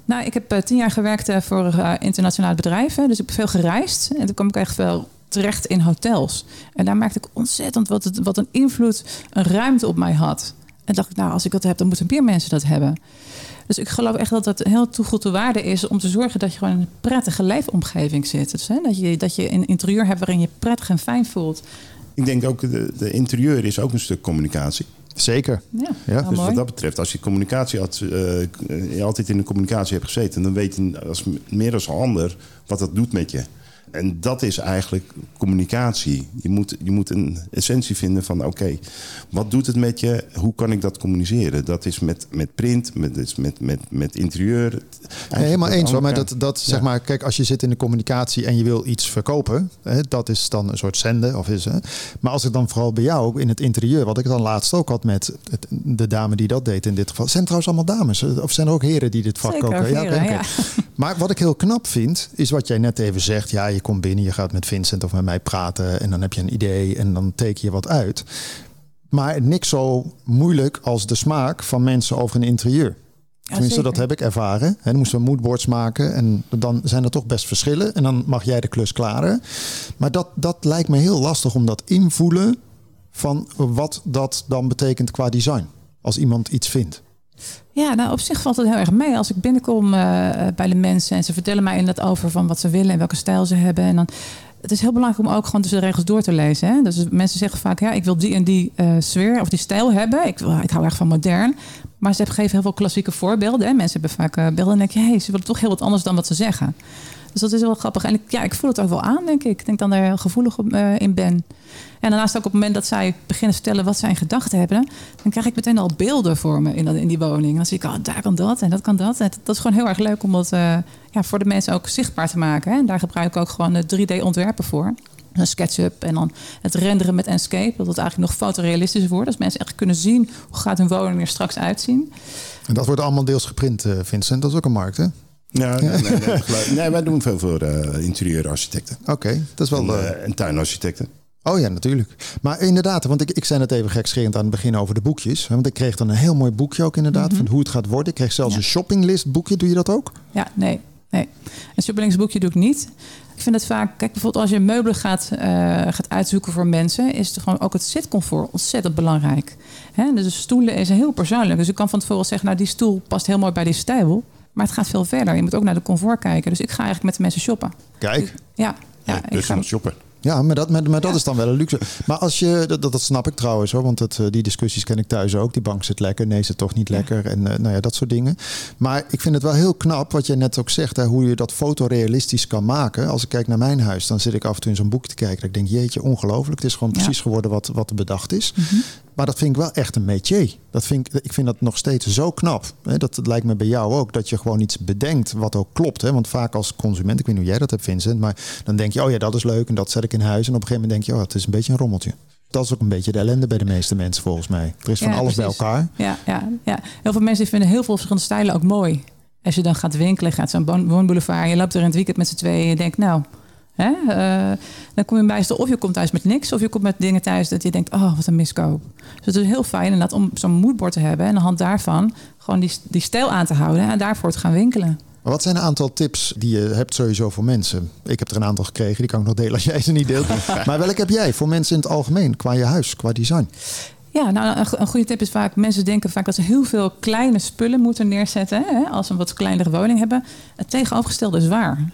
Speaker 5: Nou, ik heb eh, tien jaar gewerkt voor internationale bedrijven. Dus ik heb veel gereisd. En toen kwam ik echt wel terecht in hotels. En daar merkte ik ontzettend wat, het, wat een invloed een ruimte op mij had. En dacht ik, nou, als ik dat heb, dan moeten meer mensen dat hebben. Dus ik geloof echt dat het heel toegevoegde waarde is om te zorgen dat je gewoon in een prettige leefomgeving zit. Dus, hè, dat, je, dat je een interieur hebt waarin je prettig en fijn voelt.
Speaker 6: Ik denk ook, de, de interieur is ook een stuk communicatie.
Speaker 4: Zeker.
Speaker 5: Ja,
Speaker 4: Ja,
Speaker 6: Dus
Speaker 5: mooi.
Speaker 6: wat dat betreft, als je communicatie had, eh, je altijd in de communicatie hebt gezeten, dan weet je als, meer dan een ander wat dat doet met je. En dat is eigenlijk communicatie. Je moet, je moet een essentie vinden van oké, wat doet het met je? Hoe kan ik dat communiceren? Dat is met, met print, met, is met, met, met interieur.
Speaker 4: Nee, helemaal eens hoor. Maar
Speaker 6: elkaar.
Speaker 4: dat, dat
Speaker 6: Ja.
Speaker 4: zeg maar, kijk, als je zit in de communicatie en je wil iets verkopen, hè, dat is dan een soort zenden. Of is, hè. Maar als ik dan vooral bij jou in het interieur, wat ik dan laatst ook had met het- de dame die dat deed in dit geval. Zijn trouwens allemaal dames? Of zijn er ook heren die dit vak
Speaker 5: Zeker,
Speaker 4: ook?
Speaker 5: heren,
Speaker 4: oké, oké.
Speaker 5: ja.
Speaker 4: Maar wat ik heel knap vind, is wat jij net even zegt. Ja, je komt binnen, je gaat met Vincent of met mij praten en dan heb je een idee en dan teken je wat uit. Maar niks zo moeilijk als de smaak van mensen over een interieur. Tenminste,
Speaker 5: zeker.
Speaker 4: dat heb ik ervaren. En dan moesten we moodboards maken. En dan zijn er toch best verschillen. En dan mag jij de klus klaren. Maar dat, dat lijkt me heel lastig om dat invoelen van wat dat dan betekent qua design. Als iemand iets vindt.
Speaker 5: Ja, nou op zich valt het heel erg mee. Als ik binnenkom eh, bij de mensen en ze vertellen mij inderdaad over van wat ze willen en welke stijl ze hebben. En dan, het is heel belangrijk om ook gewoon tussen de regels door te lezen. Hè? Dus mensen zeggen vaak, ja, ik wil die en die eh, sfeer of die stijl hebben. Ik, ik hou erg van modern. Maar ze geven heel veel klassieke voorbeelden. Mensen hebben vaak eh, beelden en denk je, hey, ze willen toch heel wat anders dan wat ze zeggen. Dus dat is wel grappig. En ik, ja, ik voel het ook wel aan, denk ik. Ik denk dan daar heel gevoelig op, eh, in ben. En daarnaast ook op het moment dat zij beginnen te vertellen wat zij in gedachten hebben, dan krijg ik meteen al beelden voor me in, dat, in die woning. Dan zie ik, oh, daar kan dat en dat kan dat. En dat, dat is gewoon heel erg leuk om dat eh, ja, voor de mensen ook zichtbaar te maken. Hè. En daar gebruik ik ook gewoon de 3D-ontwerpen voor. Een SketchUp en dan het renderen met Enscape. Dat het eigenlijk nog fotorealistischer wordt. Dus mensen echt kunnen zien hoe gaat hun woning er straks uitzien.
Speaker 4: En dat wordt allemaal deels geprint, eh, Vincent. Dat is ook een markt, hè?
Speaker 6: Ja, nee, nee, <laughs> nee, wij doen veel voor eh, interieurarchitecten.
Speaker 4: Oké, dat is wel...
Speaker 6: En,
Speaker 4: eh,
Speaker 6: en tuinarchitecten.
Speaker 4: Oh ja, natuurlijk. Maar inderdaad, want ik, ik zei het even gekscherend aan het begin over de boekjes. Want ik kreeg dan een heel mooi boekje ook inderdaad, van hoe het gaat worden. Ik kreeg zelfs
Speaker 5: Ja.
Speaker 4: een shoppinglist boekje. Doe je dat ook?
Speaker 5: Ja, nee. nee. Een shoppinglingsboekje doe ik niet. Ik vind het vaak, kijk bijvoorbeeld als je meubelen gaat, eh, gaat uitzoeken voor mensen, is het gewoon ook het zitcomfort ontzettend belangrijk. Hè? Dus de stoelen is heel persoonlijk. Dus ik kan van tevoren zeggen, nou die stoel past heel mooi bij die stijl. Maar het gaat veel verder. Je moet ook naar de comfort kijken. Dus ik ga eigenlijk met de mensen shoppen.
Speaker 4: Kijk,
Speaker 5: Ja, ja,
Speaker 6: Ja,
Speaker 5: ik
Speaker 6: dus
Speaker 5: ga,
Speaker 6: een shopper.
Speaker 4: Ja, maar dat, maar, maar dat is dan wel een luxe. Maar als je, dat, dat snap ik trouwens hoor, want dat, eh, die discussies ken ik thuis ook. Die bank zit lekker, nee, zit toch niet lekker. En eh, nou ja, dat soort dingen. Maar ik vind het wel heel knap wat je net ook zegt, hè, hoe je dat fotorealistisch kan maken. Als ik kijk naar mijn huis, dan zit ik af en toe in zo'n boek te kijken. Dat ik denk, jeetje, ongelooflijk. Het is gewoon
Speaker 5: Ja.
Speaker 4: precies geworden wat, wat er bedacht is.
Speaker 5: Mhm.
Speaker 4: Maar dat vind ik wel echt een métier. Dat vind ik, ik vind dat nog steeds zo knap. Dat lijkt me bij jou ook. Dat je gewoon iets bedenkt wat ook klopt. Want vaak als consument, ik weet niet hoe jij dat hebt Vincent. Maar dan denk je, oh ja, dat is leuk en dat zet ik in huis. En op een gegeven moment denk je, oh, het is een beetje een rommeltje. Dat is ook een beetje de ellende bij de meeste mensen volgens mij. Er is van
Speaker 5: Ja,
Speaker 4: alles
Speaker 5: precies.
Speaker 4: bij elkaar.
Speaker 5: Ja, ja, ja. Heel veel mensen vinden heel veel verschillende stijlen ook mooi. Als je dan gaat winkelen, gaat zo'n woon- woonboulevard... je loopt er in het weekend met z'n tweeën en je denkt... nou, hè, eh, dan kom je bij of je komt thuis met niks... of je komt met dingen thuis dat je denkt... oh, wat een miskoop. Dus het is heel fijn inderdaad om zo'n moodboard te hebben... en aan de hand daarvan gewoon die, die stijl aan te houden... en daarvoor te gaan winkelen.
Speaker 4: Maar wat zijn een aantal tips die je hebt sowieso voor mensen? Ik heb er een aantal gekregen, die kan ik nog delen als jij ze niet deelt. <laughs> maar welke heb jij voor mensen in het algemeen, qua je huis, qua design?
Speaker 5: Ja, nou, een, een goede tip is vaak... mensen denken vaak dat ze heel veel kleine spullen moeten neerzetten... Hè, als ze een wat kleinere woning hebben. Het tegenovergestelde is waar.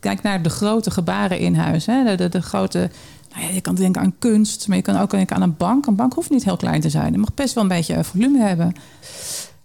Speaker 5: Kijk naar de grote gebaren in huis. Hè? De, de, de grote... Nou ja, je kan denken aan kunst, maar je kan ook denken aan een bank. Een bank hoeft niet heel klein te zijn. Het mag best wel een beetje volume hebben.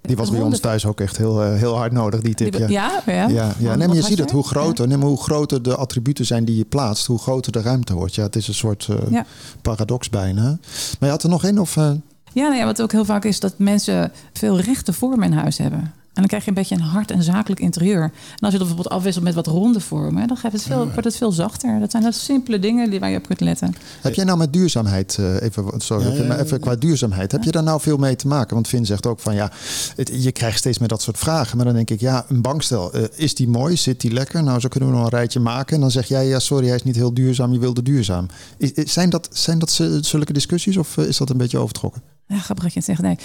Speaker 4: Die was bij ons thuis ook echt heel, eh, heel hard nodig, die tip. Ja.
Speaker 5: ja, ja.
Speaker 4: Ja, ja.
Speaker 5: Wat-
Speaker 4: Nee, maar
Speaker 5: wat
Speaker 4: je ziet het, hoe groter, nee, maar hoe groter de attributen zijn die je plaatst, hoe groter de ruimte wordt. Ja, het is een soort eh,
Speaker 5: Ja.
Speaker 4: paradox bijna. Maar je had er nog één? Of, eh,
Speaker 5: Ja, nou ja, wat ook heel vaak is dat mensen veel rechte vormen in huis hebben. En dan krijg je een beetje een hard en zakelijk interieur. En als je dat bijvoorbeeld afwisselt met wat ronde vormen, dan geeft het veel, wordt het veel zachter. Dat zijn dat simpele dingen die waar je op kunt letten.
Speaker 4: heb jij nou met duurzaamheid, eh, even, sorry,
Speaker 6: Ja, ja,
Speaker 4: maar
Speaker 6: ja.
Speaker 4: even qua duurzaamheid, heb je daar nou veel mee te maken? Want Vin zegt ook van ja, het- je krijgt steeds meer dat soort vragen. Maar dan denk ik, ja, een bankstel, eh, is die mooi? Zit die lekker? Nou, zo kunnen we nog een rijtje maken. En dan zeg jij, ja, sorry, hij is niet heel duurzaam, je wilde duurzaam. Is, is- zijn, dat, zijn dat z- zulke discussies of eh, is dat een beetje overtrokken?
Speaker 5: Ja, grappig dat je het zegt. Nee,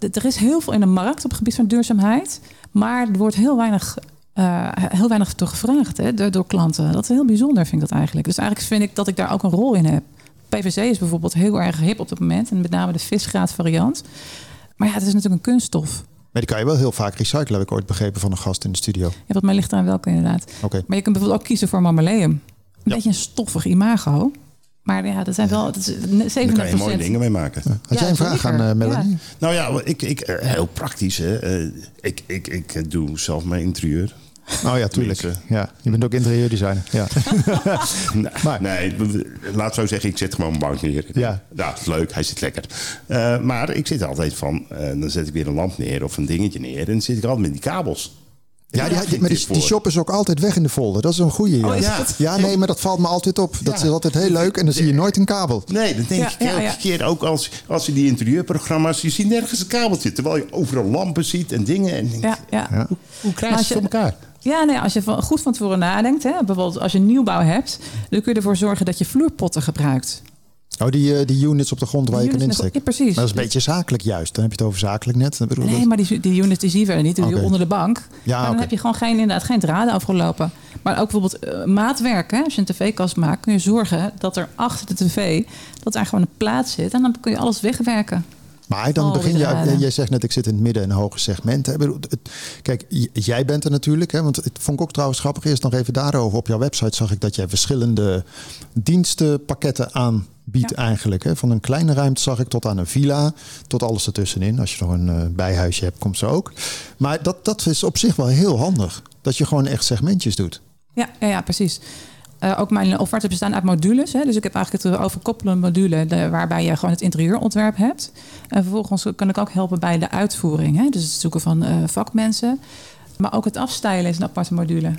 Speaker 5: er is heel veel in de markt op het gebied van duurzaamheid. Maar er wordt heel weinig, eh, heel weinig door gevraagd hè, door, door klanten. Dat is heel bijzonder, vind ik dat eigenlijk. Dus eigenlijk vind ik dat ik daar ook een rol in heb. PVC is bijvoorbeeld heel erg hip op dit moment. En met name de visgraat variant. Maar ja, het is natuurlijk een kunststof.
Speaker 4: Maar die kan je wel heel vaak recyclen, heb ik ooit begrepen van een gast in de studio.
Speaker 5: Ja, wat mij ligt eraan welke inderdaad.
Speaker 4: Oké.
Speaker 5: Maar je kunt bijvoorbeeld ook kiezen voor marmaleum. Een
Speaker 4: Ja.
Speaker 5: beetje een stoffig imago. Maar ja, dat zijn wel dat is 37
Speaker 6: Daar kan je mooie dingen mee maken.
Speaker 4: Had jij een vraag
Speaker 5: zeker.
Speaker 4: aan eh, Melanie?
Speaker 6: Nou ja, ik, ik, eh, heel praktisch. Hè. Eh, Ik, ik, ik doe zelf mijn interieur.
Speaker 4: Oh ja, tuurlijk. Ja, je bent ook interieurdesigner. Ja. <laughs>
Speaker 6: Nee,
Speaker 4: Maar-
Speaker 6: nee, laat zo zeggen, ik zet gewoon een bank neer.
Speaker 4: Ja.
Speaker 6: ja is leuk, hij zit lekker. Eh, maar ik zit altijd van, eh, dan zet ik weer een lamp neer of een dingetje neer. En dan zit ik altijd met die kabels.
Speaker 4: Ja, die, die- maar die, shop is ook altijd weg in de folder. Dat is een goede.
Speaker 5: Oh,
Speaker 4: ja. ja, nee, maar dat valt me altijd op. Dat
Speaker 6: Ja.
Speaker 4: is altijd heel leuk en dan zie je nooit een kabel.
Speaker 6: Nee, dan denk
Speaker 5: Ja,
Speaker 6: ik elke
Speaker 5: ja.
Speaker 6: keer ook als, als je die interieurprogramma's, je ziet nergens een kabeltje. Terwijl je overal lampen ziet en dingen. En denk,
Speaker 5: Ja, ja.
Speaker 4: Ja.
Speaker 6: Hoe krijg je het voor elkaar?
Speaker 5: Ja, nee, als je van, goed van tevoren nadenkt, hè, bijvoorbeeld als je nieuwbouw hebt, dan kun je ervoor zorgen dat je vloerpotten gebruikt.
Speaker 4: Oh, die, eh, die units op de grond waar je kan insteken.
Speaker 5: Ja, precies.
Speaker 4: Maar dat is een beetje zakelijk juist. Dan heb je het over zakelijk net. Ik
Speaker 5: Nee,
Speaker 4: dat-
Speaker 5: maar die, die units die zien we niet, die onder de bank.
Speaker 4: Ja,
Speaker 5: maar dan heb je gewoon geen, inderdaad, geen draden afgelopen. Maar ook bijvoorbeeld eh, maatwerk. Hè? Als je een tv-kast maakt, kun je zorgen dat er achter de tv dat er gewoon een plaat zit. En dan kun je alles wegwerken.
Speaker 4: Maar dan
Speaker 5: die
Speaker 4: begin je, jij zegt net, ik zit in het midden- en hoge segment. hè. Ik bedoel, het- Kijk, jij bent er natuurlijk. Hè, want het vond ik ook trouwens grappig. Eerst nog even daarover. Op jouw website zag ik dat jij verschillende dienstenpakketten aanbiedt
Speaker 5: Ja.
Speaker 4: eigenlijk. Hè. Van een kleine ruimte zag ik tot aan een villa. Tot alles ertussenin. Als je nog een eh, bijhuisje hebt, komt ze ook. Maar dat, dat is op zich wel heel handig. Dat je gewoon echt segmentjes doet.
Speaker 5: Ja, ja, ja precies. Eh, ook mijn offertes bestaan uit modules. Hè? Dus ik heb eigenlijk het overkoppelende module de, waarbij je gewoon het interieurontwerp hebt. En vervolgens kan ik ook helpen bij de uitvoering. Hè? Dus het zoeken van eh, vakmensen. Maar ook het afstijlen is een aparte module.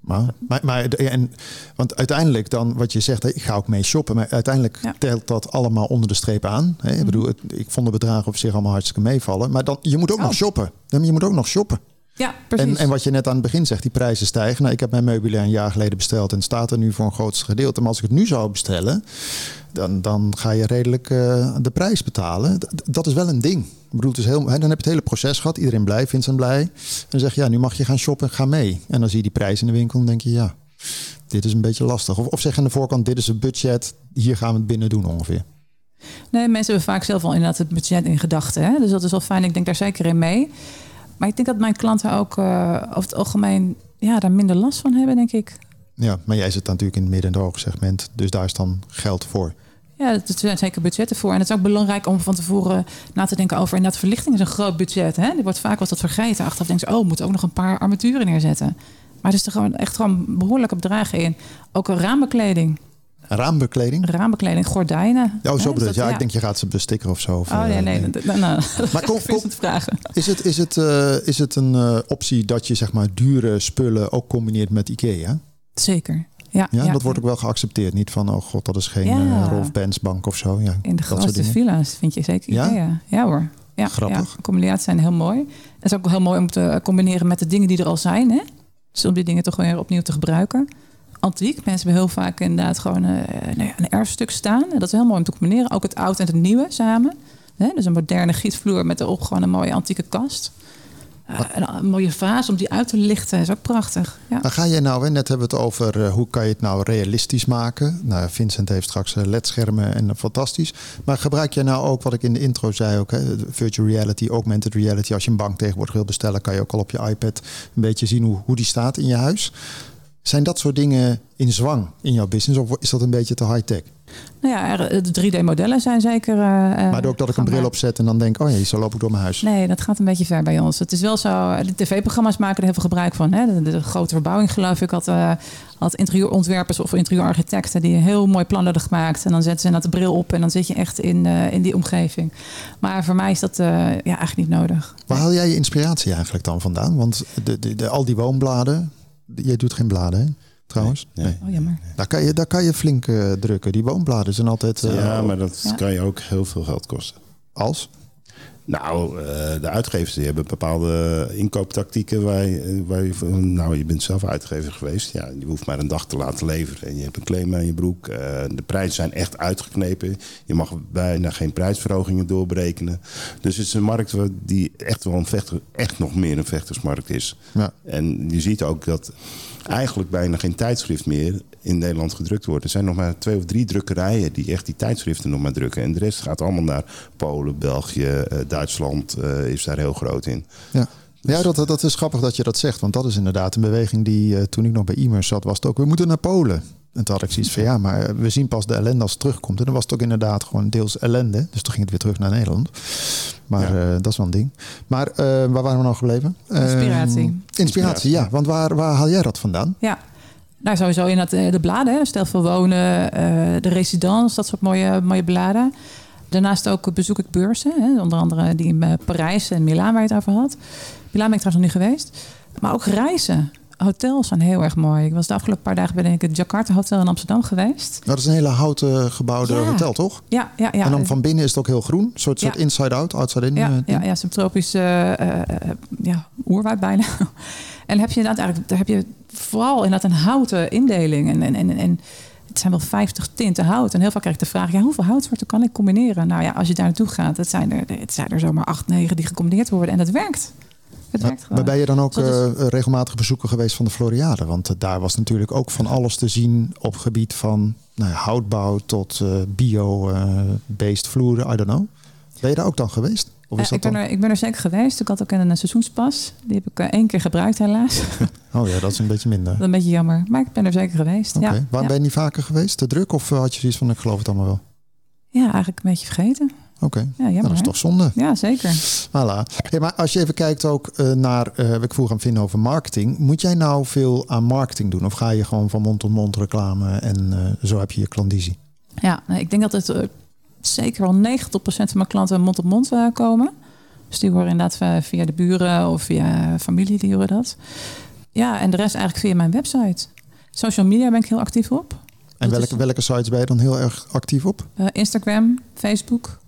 Speaker 4: Maar, maar, en, want uiteindelijk dan, wat je zegt, ik ga ook mee shoppen. Maar uiteindelijk
Speaker 5: Ja. Mhm.
Speaker 4: telt dat allemaal onder de streep aan. Hè? Ik bedoel, het- ik vond de bedragen op zich allemaal hartstikke meevallen. Maar dan, je moet ook
Speaker 5: Oh.
Speaker 4: nog shoppen. Je moet ook nog shoppen.
Speaker 5: Ja, precies.
Speaker 4: En, en wat je net aan het begin zegt, die prijzen stijgen. Nou, ik heb mijn meubilair een jaar geleden besteld en het staat er nu voor een grootste gedeelte. Maar als ik het nu zou bestellen, dan, dan ga je redelijk eh, de prijs betalen. D- dat is wel een ding. Ik bedoel, het is heel, hè, dan heb je het hele proces gehad. Iedereen blij, Vincent blij. En dan zeg je, ja, nu mag je gaan shoppen, ga mee. En dan zie je die prijs in de winkel en denk je, ja, dit is een beetje lastig. Of, of zeg aan de voorkant, dit is het budget, hier gaan we het binnen doen ongeveer.
Speaker 5: Nee, mensen hebben vaak zelf al inderdaad het budget in gedachten. Dus dat is wel fijn. Ik denk daar zeker in mee. Maar ik denk dat mijn klanten ook eh, over het algemeen ja, daar minder last van hebben, denk ik.
Speaker 4: Ja, maar jij zit natuurlijk in het midden- en hoge segment, dus daar is dan geld voor.
Speaker 5: Ja, er zijn zeker budgetten voor. En het is ook belangrijk om van tevoren na te denken over... inderdaad, verlichting is een groot budget. Hè? Er wordt vaak wat dat vergeten. Achteraf denken ze, oh, we moeten ook nog een paar armaturen neerzetten. Maar er is er gewoon echt gewoon behoorlijke bedragen in. Ook een raambekleding.
Speaker 4: Raambekleding?
Speaker 5: Raambekleding, gordijnen.
Speaker 4: Ja, oh, zo bedoel je. Ja,
Speaker 5: dat-
Speaker 4: ik denk je gaat ze bestikken of zo. Of,
Speaker 5: Oh nee,
Speaker 4: eh,
Speaker 5: nee. dat- nou, <laughs> nou,
Speaker 4: Maar kom- kom-
Speaker 5: het vragen.
Speaker 4: Is het, is, het, eh, is het een eh, optie dat je zeg maar dure spullen ook combineert met IKEA?
Speaker 5: Zeker. Ja,
Speaker 4: Ja,
Speaker 5: ja,
Speaker 4: dat wordt ook wel geaccepteerd. Niet van, oh god, dat is geen
Speaker 5: Ja.
Speaker 4: Rolf Benz bank of zo. Ja,
Speaker 5: In de grootste
Speaker 4: dingen.
Speaker 5: villa's vind je zeker
Speaker 4: Ja?
Speaker 5: Ikea. Ja hoor. Ja,
Speaker 4: Grappig.
Speaker 5: Ja, combinaties zijn heel mooi. Het is ook heel mooi om te combineren met de dingen die er al zijn. Hè? Dus om die dingen toch weer opnieuw te gebruiken. Antiek. Mensen hebben heel vaak inderdaad gewoon eh, nou ja, een erfstuk staan. En dat is heel mooi om te combineren. Ook het oud en het nieuwe samen. Hè? Dus een moderne gietvloer met erop gewoon een mooie antieke kast. Eh, een, een mooie vaas om die uit te lichten is ook prachtig. Ja.
Speaker 4: Maar ga jij nou, hè, net hebben we het over eh, hoe kan je het nou realistisch maken. Nou, Vincent heeft straks ledschermen en fantastisch. Maar gebruik jij nou ook wat ik in de intro zei ook, hè, virtual reality, augmented reality. Als je een bank tegenwoordig wil bestellen, kan je ook al op je iPad een beetje zien hoe, hoe die staat in je huis. Zijn dat soort dingen in zwang in jouw business of is dat een beetje te high-tech?
Speaker 5: Nou ja, de 3D-modellen zijn zeker. eh,
Speaker 4: Maar ook dat ik een bril opzet en dan denk, oh ja, zo loop ik door mijn huis.
Speaker 5: Nee, dat gaat een beetje ver bij ons. Het is wel zo, de tv-programma's maken er heel veel gebruik van. Hè? De, de grote verbouwing, geloof ik, had, eh, had interieurontwerpers of interieurarchitecten die een heel mooi plan hadden gemaakt. En dan zetten ze net de bril op en dan zit je echt in, in die omgeving. Maar voor mij is dat ja, eigenlijk niet nodig.
Speaker 4: Waar haal jij je inspiratie eigenlijk dan vandaan? Want de, de- al die woonbladen, jij doet geen bladen, hè? trouwens?
Speaker 6: Nee, nee.
Speaker 5: Oh, jammer.
Speaker 4: Daar, kan je, daar kan je flink eh, drukken. Die woonbladen zijn altijd eh,
Speaker 6: Ja, maar dat
Speaker 5: Ja.
Speaker 6: kan je ook heel veel geld kosten.
Speaker 4: als.
Speaker 6: Nou, eh, de uitgevers die hebben bepaalde inkooptactieken waar je, waar je van- nou, je bent zelf uitgever geweest. Ja, je hoeft maar een dag te laten leveren en je hebt een claim aan je broek. Eh, de prijzen zijn echt uitgeknepen. Je mag bijna geen prijsverhogingen doorberekenen. Dus het is een markt die echt wel een vechter, echt nog meer een vechtersmarkt is.
Speaker 4: Ja.
Speaker 6: En je ziet ook dat eigenlijk bijna geen tijdschrift meer in Nederland gedrukt wordt. Er zijn nog maar twee of drie drukkerijen die echt die tijdschriften nog maar drukken. En de rest gaat allemaal naar Polen, België, eh, Duitsland eh, is daar heel groot in.
Speaker 4: Ja, ja dat, dat is grappig dat je dat zegt. Want dat is inderdaad een beweging die eh, toen ik nog bij e zat, was het ook, we moeten naar Polen. En toen had ik zoiets van, ja, maar we zien pas de ellende als het terugkomt. En dan was het ook inderdaad gewoon deels ellende. Dus toen ging het weer terug naar Nederland. Maar
Speaker 6: Ja.
Speaker 4: eh, dat is wel een ding. Maar eh, waar waren we nou gebleven?
Speaker 5: Inspiratie.
Speaker 4: Ehm, inspiratie, ja. Want waar, waar haal jij dat vandaan?
Speaker 5: Ja. Nou, sowieso in dat, eh, de bladen. Hè. Stel veel wonen, eh, de residence, dat soort mooie, mooie bladen. Daarnaast ook bezoek ik beurzen. Hè. Onder andere die in Parijs en Milaan waar je het over had. Milaan ben ik trouwens nog niet geweest. Maar ook reizen. Hotels zijn heel erg mooi. Ik was de afgelopen paar dagen bij het Jakarta Hotel in Amsterdam geweest.
Speaker 4: Nou, dat is een hele houten gebouwde
Speaker 5: Ja.
Speaker 4: hotel, toch?
Speaker 5: Ja, ja, ja.
Speaker 4: en dan van binnen is het ook heel groen. Een soort, soort inside-out, outside-in.
Speaker 5: Ja,
Speaker 4: eh,
Speaker 5: ja,
Speaker 4: ding.
Speaker 5: ja subtropische eh, eh, ja, oerwoud bijna. <laughs> en heb je inderdaad eigenlijk, daar heb je vooral inderdaad een houten indeling. En, en, en, en het zijn wel 50 tinten hout. En heel vaak krijg ik de vraag, ja, hoeveel houtsoorten kan ik combineren? Nou ja, als je daar naartoe gaat, het zijn er, het zijn er zomaar 8, 9 die gecombineerd worden. En dat werkt. Het werkt
Speaker 4: Maar
Speaker 5: gewoon.
Speaker 4: ben je dan ook
Speaker 5: Dus dat
Speaker 4: eh, regelmatig bezoeker geweest van de Floriade? Want eh, daar was natuurlijk ook van alles te zien op gebied van nou, ja, houtbouw tot eh, bio-based vloeren. I don't know. Ben je daar ook dan geweest? Of is
Speaker 5: Eh,
Speaker 4: dat
Speaker 5: ik, ben
Speaker 4: dan...
Speaker 5: er, ik ben er zeker geweest. Ik had ook een, seizoenspas. Die heb ik eh, één keer gebruikt helaas. <laughs>
Speaker 4: Oh ja, dat is een beetje minder.
Speaker 5: dat is een beetje jammer. Maar ik ben er zeker geweest. Ja,
Speaker 4: Waarom
Speaker 5: ja.
Speaker 4: ben je niet vaker geweest? Te druk? Of eh, had je zoiets van, ik geloof het allemaal wel?
Speaker 5: ja, eigenlijk een beetje vergeten.
Speaker 4: Oké,
Speaker 5: Ja,
Speaker 4: Nou,
Speaker 5: jammer.
Speaker 4: dat is
Speaker 5: hè?
Speaker 4: toch zonde.
Speaker 5: Ja, zeker.
Speaker 4: Voilà. Hey, maar als je even kijkt ook eh, naar, wat ik vroeg aan vinden over marketing. Moet jij nou veel aan marketing doen? Of ga je gewoon van mond tot mond reclame en eh, zo heb je je klandizie?
Speaker 5: Ja, ik denk dat het zeker wel 90% van mijn klanten mond op mond komen. Dus die horen inderdaad via de buren of via familie, die horen dat. Ja, en de rest eigenlijk via mijn website. Social media ben ik heel actief op.
Speaker 4: En welke, welke sites ben je dan heel erg actief op?
Speaker 5: Instagram, Facebook.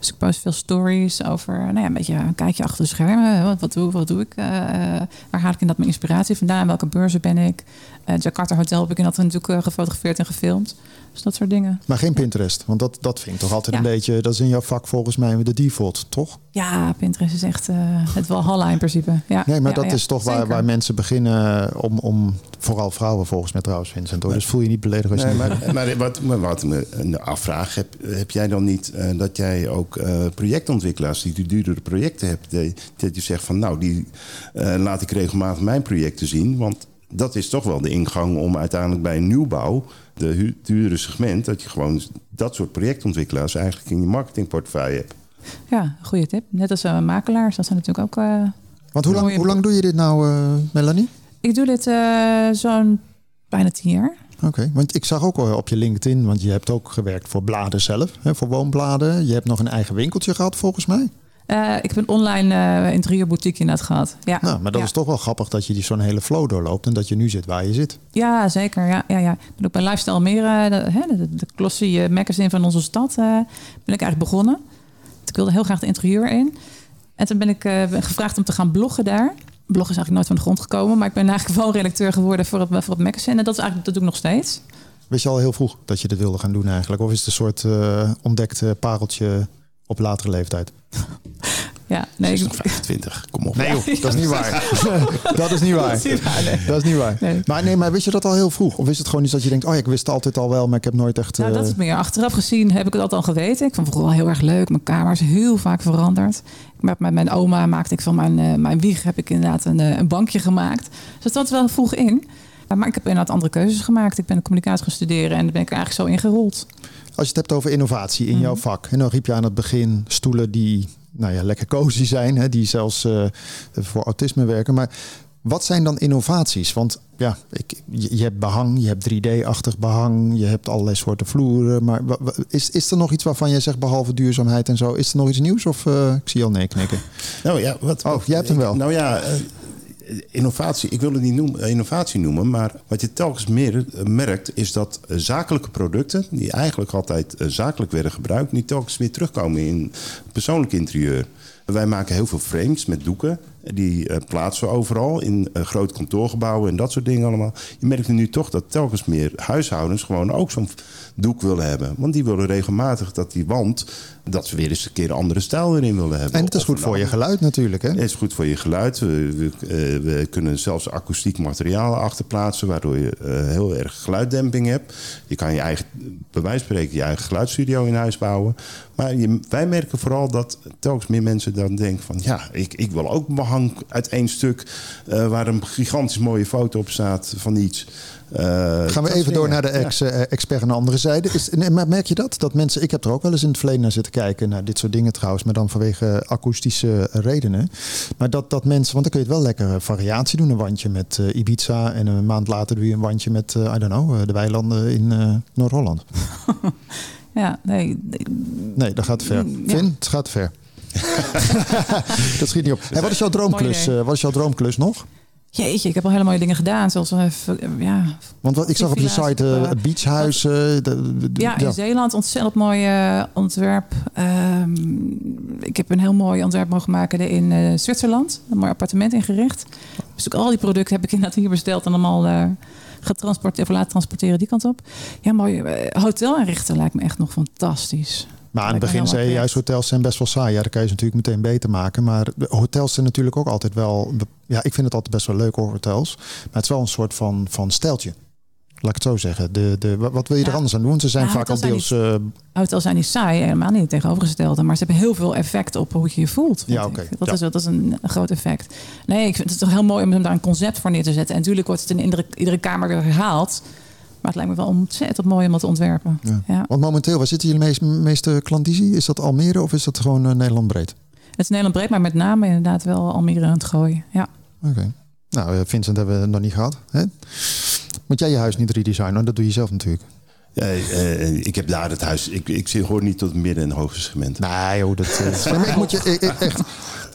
Speaker 5: Dus ik post veel stories over, nou ja, een beetje een kijkje achter de schermen. Wat, wat, doe, wat doe ik? eh, eh, waar haal ik inderdaad mijn inspiratie vandaan? Welke beurzen ben ik? Eh Jakarta Hotel heb ik inderdaad natuurlijk eh, gefotografeerd en gefilmd. Dus dat soort dingen.
Speaker 4: Maar geen Pinterest, want dat, dat vind ik toch altijd
Speaker 5: Ja.
Speaker 4: een beetje... Dat is in jouw vak volgens mij de default, toch?
Speaker 5: Ja, Pinterest is echt eh, het Walhalla in principe. Ja,
Speaker 4: Nee, maar
Speaker 5: ja,
Speaker 4: dat
Speaker 5: ja,
Speaker 4: is toch waar, waar mensen beginnen om, om... Vooral vrouwen volgens mij trouwens, Vincent. Hoor. Dus voel je niet beledigd als je
Speaker 6: Nee, maar, maar wat, maar wat me een afvraag, heb, heb jij dan niet eh, dat jij ook eh, projectontwikkelaars die duurdere projecten hebt, die- dat je zegt van nou, die eh, laat ik regelmatig mijn projecten zien, want dat is toch wel de ingang om uiteindelijk bij een nieuwbouw, de hu- dure segment, dat je gewoon dat soort projectontwikkelaars eigenlijk in je marketingportefeuille hebt.
Speaker 5: Ja, goede tip. Net als eh, makelaars, dat zijn natuurlijk ook... eh,
Speaker 4: Want hoe lang, hoe lang doe je dit nou, eh, Melanie?
Speaker 5: ik doe dit eh, zo'n bijna tien jaar.
Speaker 4: Oké, want ik zag ook al op je LinkedIn, want je hebt ook gewerkt voor bladen zelf, hè, voor woonbladen. Je hebt nog een eigen winkeltje gehad volgens mij.
Speaker 5: Eh, ik heb een online eh interieurboutique inderdaad gehad. Ja,
Speaker 4: Nou, maar dat
Speaker 5: ja.
Speaker 4: is toch wel grappig dat je die zo'n hele flow doorloopt en dat je nu zit waar je zit.
Speaker 5: Ja, zeker. Ja, ja, ja. Ik ben ook bij Lifestyle Almere, de, hè, de, de glossy eh, magazine van onze stad, eh, ben ik eigenlijk begonnen. Ik wilde heel graag de interieur in. En toen ben ik eh, gevraagd om te gaan bloggen daar. Bloggen is eigenlijk nooit van de grond gekomen, maar ik ben eigenlijk gewoon redacteur geworden voor het, voor het magazine. En dat is eigenlijk dat doe ik nog steeds.
Speaker 4: Wist je al heel vroeg dat je dit wilde gaan doen eigenlijk? Of is het een soort eh, ontdekt eh, pareltje op latere leeftijd?
Speaker 5: Ja,
Speaker 6: Nee,
Speaker 5: nee,
Speaker 6: is
Speaker 5: ik,
Speaker 6: nog 25, kom op.
Speaker 4: Nee joh, dat is niet waar. <laughs> <laughs> dat is niet waar.
Speaker 5: Dat is niet waar, nee.
Speaker 4: Dat is niet waar.
Speaker 5: Nee.
Speaker 4: Maar nee, maar wist je dat al heel vroeg? Of is het gewoon iets dat je denkt, oh ja, ik wist het altijd al wel, maar ik heb nooit echt...
Speaker 5: Nou,
Speaker 4: eh,
Speaker 5: dat is meer achteraf gezien heb ik het altijd al geweten. Ik vond het wel heel erg leuk. Mijn kamer is heel vaak veranderd. Met, met mijn oma maakte ik van mijn, eh, mijn wieg heb ik inderdaad een, eh, een bankje gemaakt. Dus dat zat wel vroeg in. Maar ik heb inderdaad andere keuzes gemaakt. Ik ben communicatie gaan studeren en daar ben ik er eigenlijk zo ingerold.
Speaker 4: Als je het hebt over innovatie in jouw vak. En dan riep je aan het begin stoelen die nou ja, lekker cozy zijn. Hè, die zelfs eh, voor autisme werken. Maar wat zijn dan innovaties? Want ja, ik, je, je hebt behang, je hebt 3D-achtig behang. Je hebt allerlei soorten vloeren. Maar is, is er nog iets waarvan jij zegt, behalve duurzaamheid en zo. Is er nog iets nieuws? Of eh, ik zie je al nee knikken.
Speaker 6: Nou ja, wat,
Speaker 4: Oh, jij hebt hem wel.
Speaker 6: Nou ja, eh, innovatie. Ik wil het niet noemen, innovatie noemen, maar wat je telkens meer eh, merkt, is dat eh, zakelijke producten, die eigenlijk altijd eh, zakelijk werden gebruikt, niet telkens weer terugkomen in persoonlijk interieur. Wij maken heel veel frames met doeken. Die eh, plaatsen we overal in eh, grote kantoorgebouwen en dat soort dingen allemaal. Je merkt nu toch dat telkens meer huishoudens gewoon ook zo'n doek willen hebben. Want die willen regelmatig dat die wand, dat ze weer eens een keer een andere stijl erin willen hebben.
Speaker 4: En het is goed voor je geluid natuurlijk. Hè?
Speaker 6: het is goed voor je geluid. We, we, eh, we kunnen zelfs akoestiek materialen achterplaatsen, waardoor je eh, heel erg geluiddemping hebt. Je kan je eigen, bij wijze van spreken, je eigen geluidsstudio in huis bouwen. Maar je, wij merken vooral dat telkens meer mensen dan denken van... ja, ik, ik wil ook behang uit één stuk eh, waar een gigantisch mooie foto op staat van iets. Eh,
Speaker 4: Gaan we even door naar de ex, eh, expert aan de andere zijde. Is, nee, maar merk je dat? Dat mensen, ik heb er ook wel eens in het verleden naar zitten kijken. Naar dit soort dingen trouwens, maar dan vanwege akoestische redenen. Maar dat, dat mensen, want dan kun je het wel lekker eh, variatie doen. Een wandje met Ibiza en een maand later doe je een wandje met, I don't know, de weilanden in Noord-Holland. <laughs>
Speaker 5: Ja, nee, nee,
Speaker 4: dat gaat te ver.
Speaker 5: Ja.
Speaker 4: Vin, het gaat te ver. <laughs> <laughs> dat schiet niet op. Hey, wat is jouw droomklus? wat is jouw droomklus nog?
Speaker 5: Jeetje, ik heb al hele mooie dingen gedaan. Zoals, eh, v- ja,
Speaker 4: Want wat, ik zag op je site eh,
Speaker 5: eh,
Speaker 4: beachhuizen.
Speaker 5: Ja, in Zeeland ontzettend mooi eh, ontwerp. Ehm, ik heb een heel mooi ontwerp mogen maken in eh, Zwitserland. Een mooi appartement ingericht. Dus ook al die producten heb ik inderdaad hier besteld en allemaal eh getransporteerd of laten transporteren die kant op. Ja, mooi eh, hotel inrichten lijkt me echt nog fantastisch.
Speaker 4: Maar aan het begin zei je juist, hotels zijn best wel saai. Ja, dan kan je ze natuurlijk meteen beter maken. Maar hotels zijn natuurlijk ook altijd wel... Ja, ik vind het altijd best wel leuk hoor, hotels. Maar het is wel een soort van, van steltje. Laat ik het zo zeggen. De, de, wat wil je er anders aan doen? Ze zijn
Speaker 5: Ja,
Speaker 4: vaak al
Speaker 5: hotels zijn
Speaker 4: deels... eh,
Speaker 5: Hotels zijn niet saai, helemaal niet tegenovergestelde. Maar ze hebben heel veel effect op hoe je je voelt.
Speaker 4: Ja, oké.
Speaker 5: Dat,
Speaker 4: Ja.
Speaker 5: is, dat is een, groot effect. Nee, ik vind het toch heel mooi om daar een concept voor neer te zetten. En natuurlijk wordt het in iedere, iedere kamer weer herhaald. Maar het lijkt me wel ontzettend mooi om dat te ontwerpen.
Speaker 4: ja.
Speaker 5: Ja.
Speaker 4: Want momenteel, waar zitten jullie meest, meeste klandizie? Is dat Almere of is dat gewoon eh, Nederland breed?
Speaker 5: Het is Nederland breed, maar met name inderdaad wel Almere aan het gooien. Ja.
Speaker 4: Oké. Nou, eh, Vincent hebben we nog niet gehad. Hè? Moet jij je huis niet redesignen? Dat doe je zelf natuurlijk.
Speaker 6: Ja, eh, ik heb daar het huis. Ik, ik hoor niet tot midden- en hoogste segment.
Speaker 4: Nee, joh, dat, eh, maar <laughs> ik moet je ik- echt.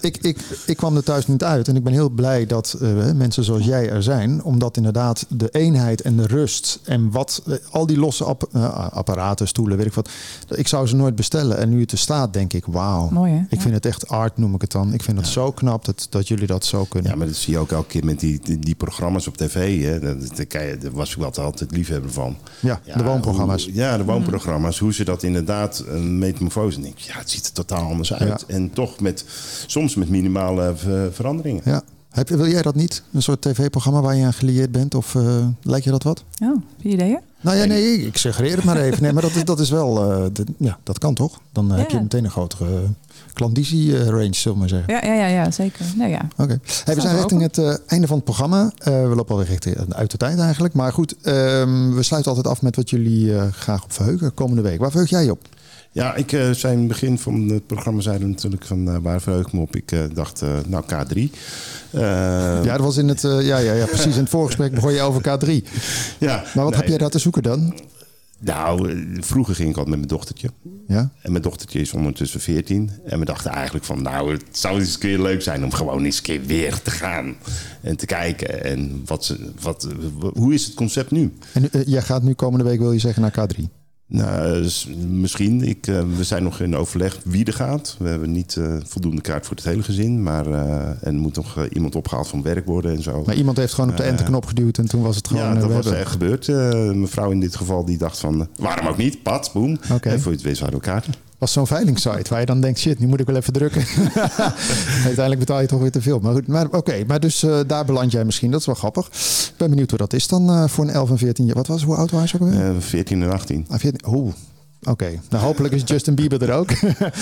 Speaker 4: Ik, ik, ik kwam er thuis niet uit en ik ben heel blij dat eh, mensen zoals jij er zijn, omdat inderdaad de eenheid en de rust en wat eh, al die losse app- eh, apparaten, stoelen, weet ik wat, ik zou ze nooit bestellen. En nu het er staat, denk ik, wauw.
Speaker 5: Mooi, hè?
Speaker 4: Ik
Speaker 5: Ja.
Speaker 4: vind het echt art, noem ik het dan. Ik vind het zo knap dat, dat jullie dat zo kunnen.
Speaker 6: Ja, maar dat zie je ook elke keer met die, die, die programma's op tv. Hè. Daar, daar, kan je- daar was ik wel altijd liefhebber van.
Speaker 4: Ja, de woonprogramma's.
Speaker 6: hoe- ja, de woonprogramma's. Hoe ze dat inderdaad een metamorfose. ja, het ziet er totaal anders uit.
Speaker 4: Ja.
Speaker 6: En toch met, soms met minimale ver- veranderingen.
Speaker 4: Ja. Heb, wil jij dat niet? Een soort tv-programma waar je aan gelieerd bent? Of uh, lijkt je dat wat?
Speaker 5: Oh, heb je ideeën?
Speaker 4: Nou ja, nee, ik suggereer het maar even. Nee, maar dat is, dat is wel, uh, de, ja, dat kan toch? Dan uh, heb je meteen een grotere klandizie-range, zullen we maar zeggen.
Speaker 5: Ja, ja, ja, ja zeker. Nou ja.
Speaker 4: Oké. Okay. Hey, we zijn richting het uh, einde van het programma. we lopen alweer richting uit de tijd eigenlijk. Maar goed, ehm, we sluiten altijd af met wat jullie graag op verheugen komende week. Waar verheug jij op?
Speaker 6: Ja, ik uh, zei in het begin van het programma zeiden natuurlijk van uh, waar verheug ik me op. Ik uh, dacht, nou K3.
Speaker 4: ja, dat was in het, ja, ja, ja, precies in het voorgesprek begon je over K3. Ja, maar wat nee, heb jij daar te zoeken dan?
Speaker 6: Nou, vroeger ging ik altijd met mijn dochtertje. Ja? En mijn dochtertje is ondertussen 14. En we dachten eigenlijk van, nou, het zou eens een keer leuk zijn om gewoon eens een keer weer te gaan. En te kijken. En wat ze, wat, hoe is het concept nu?
Speaker 4: En jij gaat nu komende week, wil je zeggen, naar K3?
Speaker 6: Nou, dus misschien. Ik, uh, we zijn nog in overleg wie er gaat. We hebben niet uh, voldoende kaart voor het hele gezin. Maar uh, er moet nog iemand opgehaald van werk worden en zo.
Speaker 4: Maar iemand heeft gewoon op de enterknop geduwd en toen was het gewoon...
Speaker 6: Ja, dat was echt gebeurd. mevrouw in dit geval die dacht van, waarom ook niet? Pat, boem. Okay. En voor je het wist hadden we kaarten
Speaker 4: was zo'n veilingsite waar je dan denkt, shit, nu moet ik wel even drukken. <laughs> Uiteindelijk betaal je toch weer te veel. Maar goed, maar oké, maar dus uh, daar beland jij misschien. Dat is wel grappig. Ik ben benieuwd hoe dat is dan uh, voor een 11 en 14 jaar. Wat was, hoe oud was je ook alweer?
Speaker 6: Uh, 14 en 18.
Speaker 4: Ah, 14, oeh, Oké, okay. nou hopelijk is Justin Bieber er ook.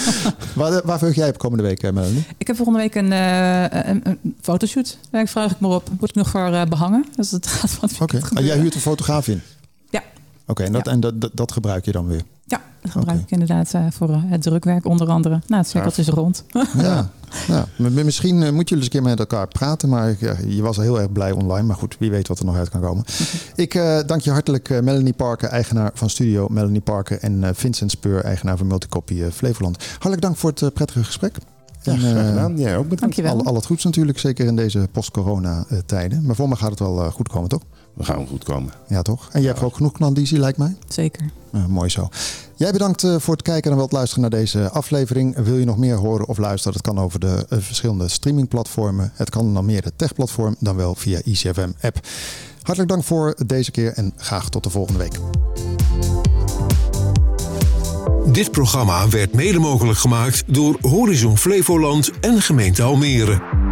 Speaker 4: <laughs> waar, waar verheug jij op komende week, Melanie?
Speaker 5: Ik heb volgende week een, uh, een, een fotoshoot. Daar vraag ik me op. Moet ik nog voor uh, behangen? Dus het gaat van
Speaker 4: Oké, okay. <laughs> jij huurt een fotograaf in?
Speaker 5: Ja.
Speaker 4: Oké, en, dat, ja. en dat, dat gebruik je dan weer?
Speaker 5: Ja, dat gebruik okay. ik inderdaad uh, voor het drukwerk onder andere. Nou, het cirkeltje is rond. <laughs>
Speaker 4: ja, ja. misschien uh, moet jullie eens een keer met elkaar praten. Maar ja, je was al heel erg blij online. Maar goed, wie weet wat er nog uit kan komen. <laughs> ik uh, dank je hartelijk Melanie Parker, eigenaar van Studio Melanie Parker. En Vincent Speur, eigenaar van Multicopy Flevoland. Hartelijk dank voor het prettige gesprek.
Speaker 6: Ja, graag gedaan. Jij ook bedankt.
Speaker 4: Al, al het goeds natuurlijk, zeker in deze post-corona tijden. Maar voor me gaat het wel goed komen, toch?
Speaker 6: We gaan goed komen.
Speaker 4: Ja, toch? En je hebt ook genoeg klandizie, lijkt mij?
Speaker 5: Zeker.
Speaker 4: Uh, mooi zo. Jij bedankt uh, voor het kijken en wel het luisteren naar deze aflevering. Wil je nog meer horen of luisteren? Dat kan over de uh, verschillende streamingplatformen. Het kan dan meer de techplatform dan wel via ICFM-app. Hartelijk dank voor deze keer en graag tot de volgende week.
Speaker 1: Dit programma werd mede mogelijk gemaakt door Horizon Flevoland en gemeente Almere.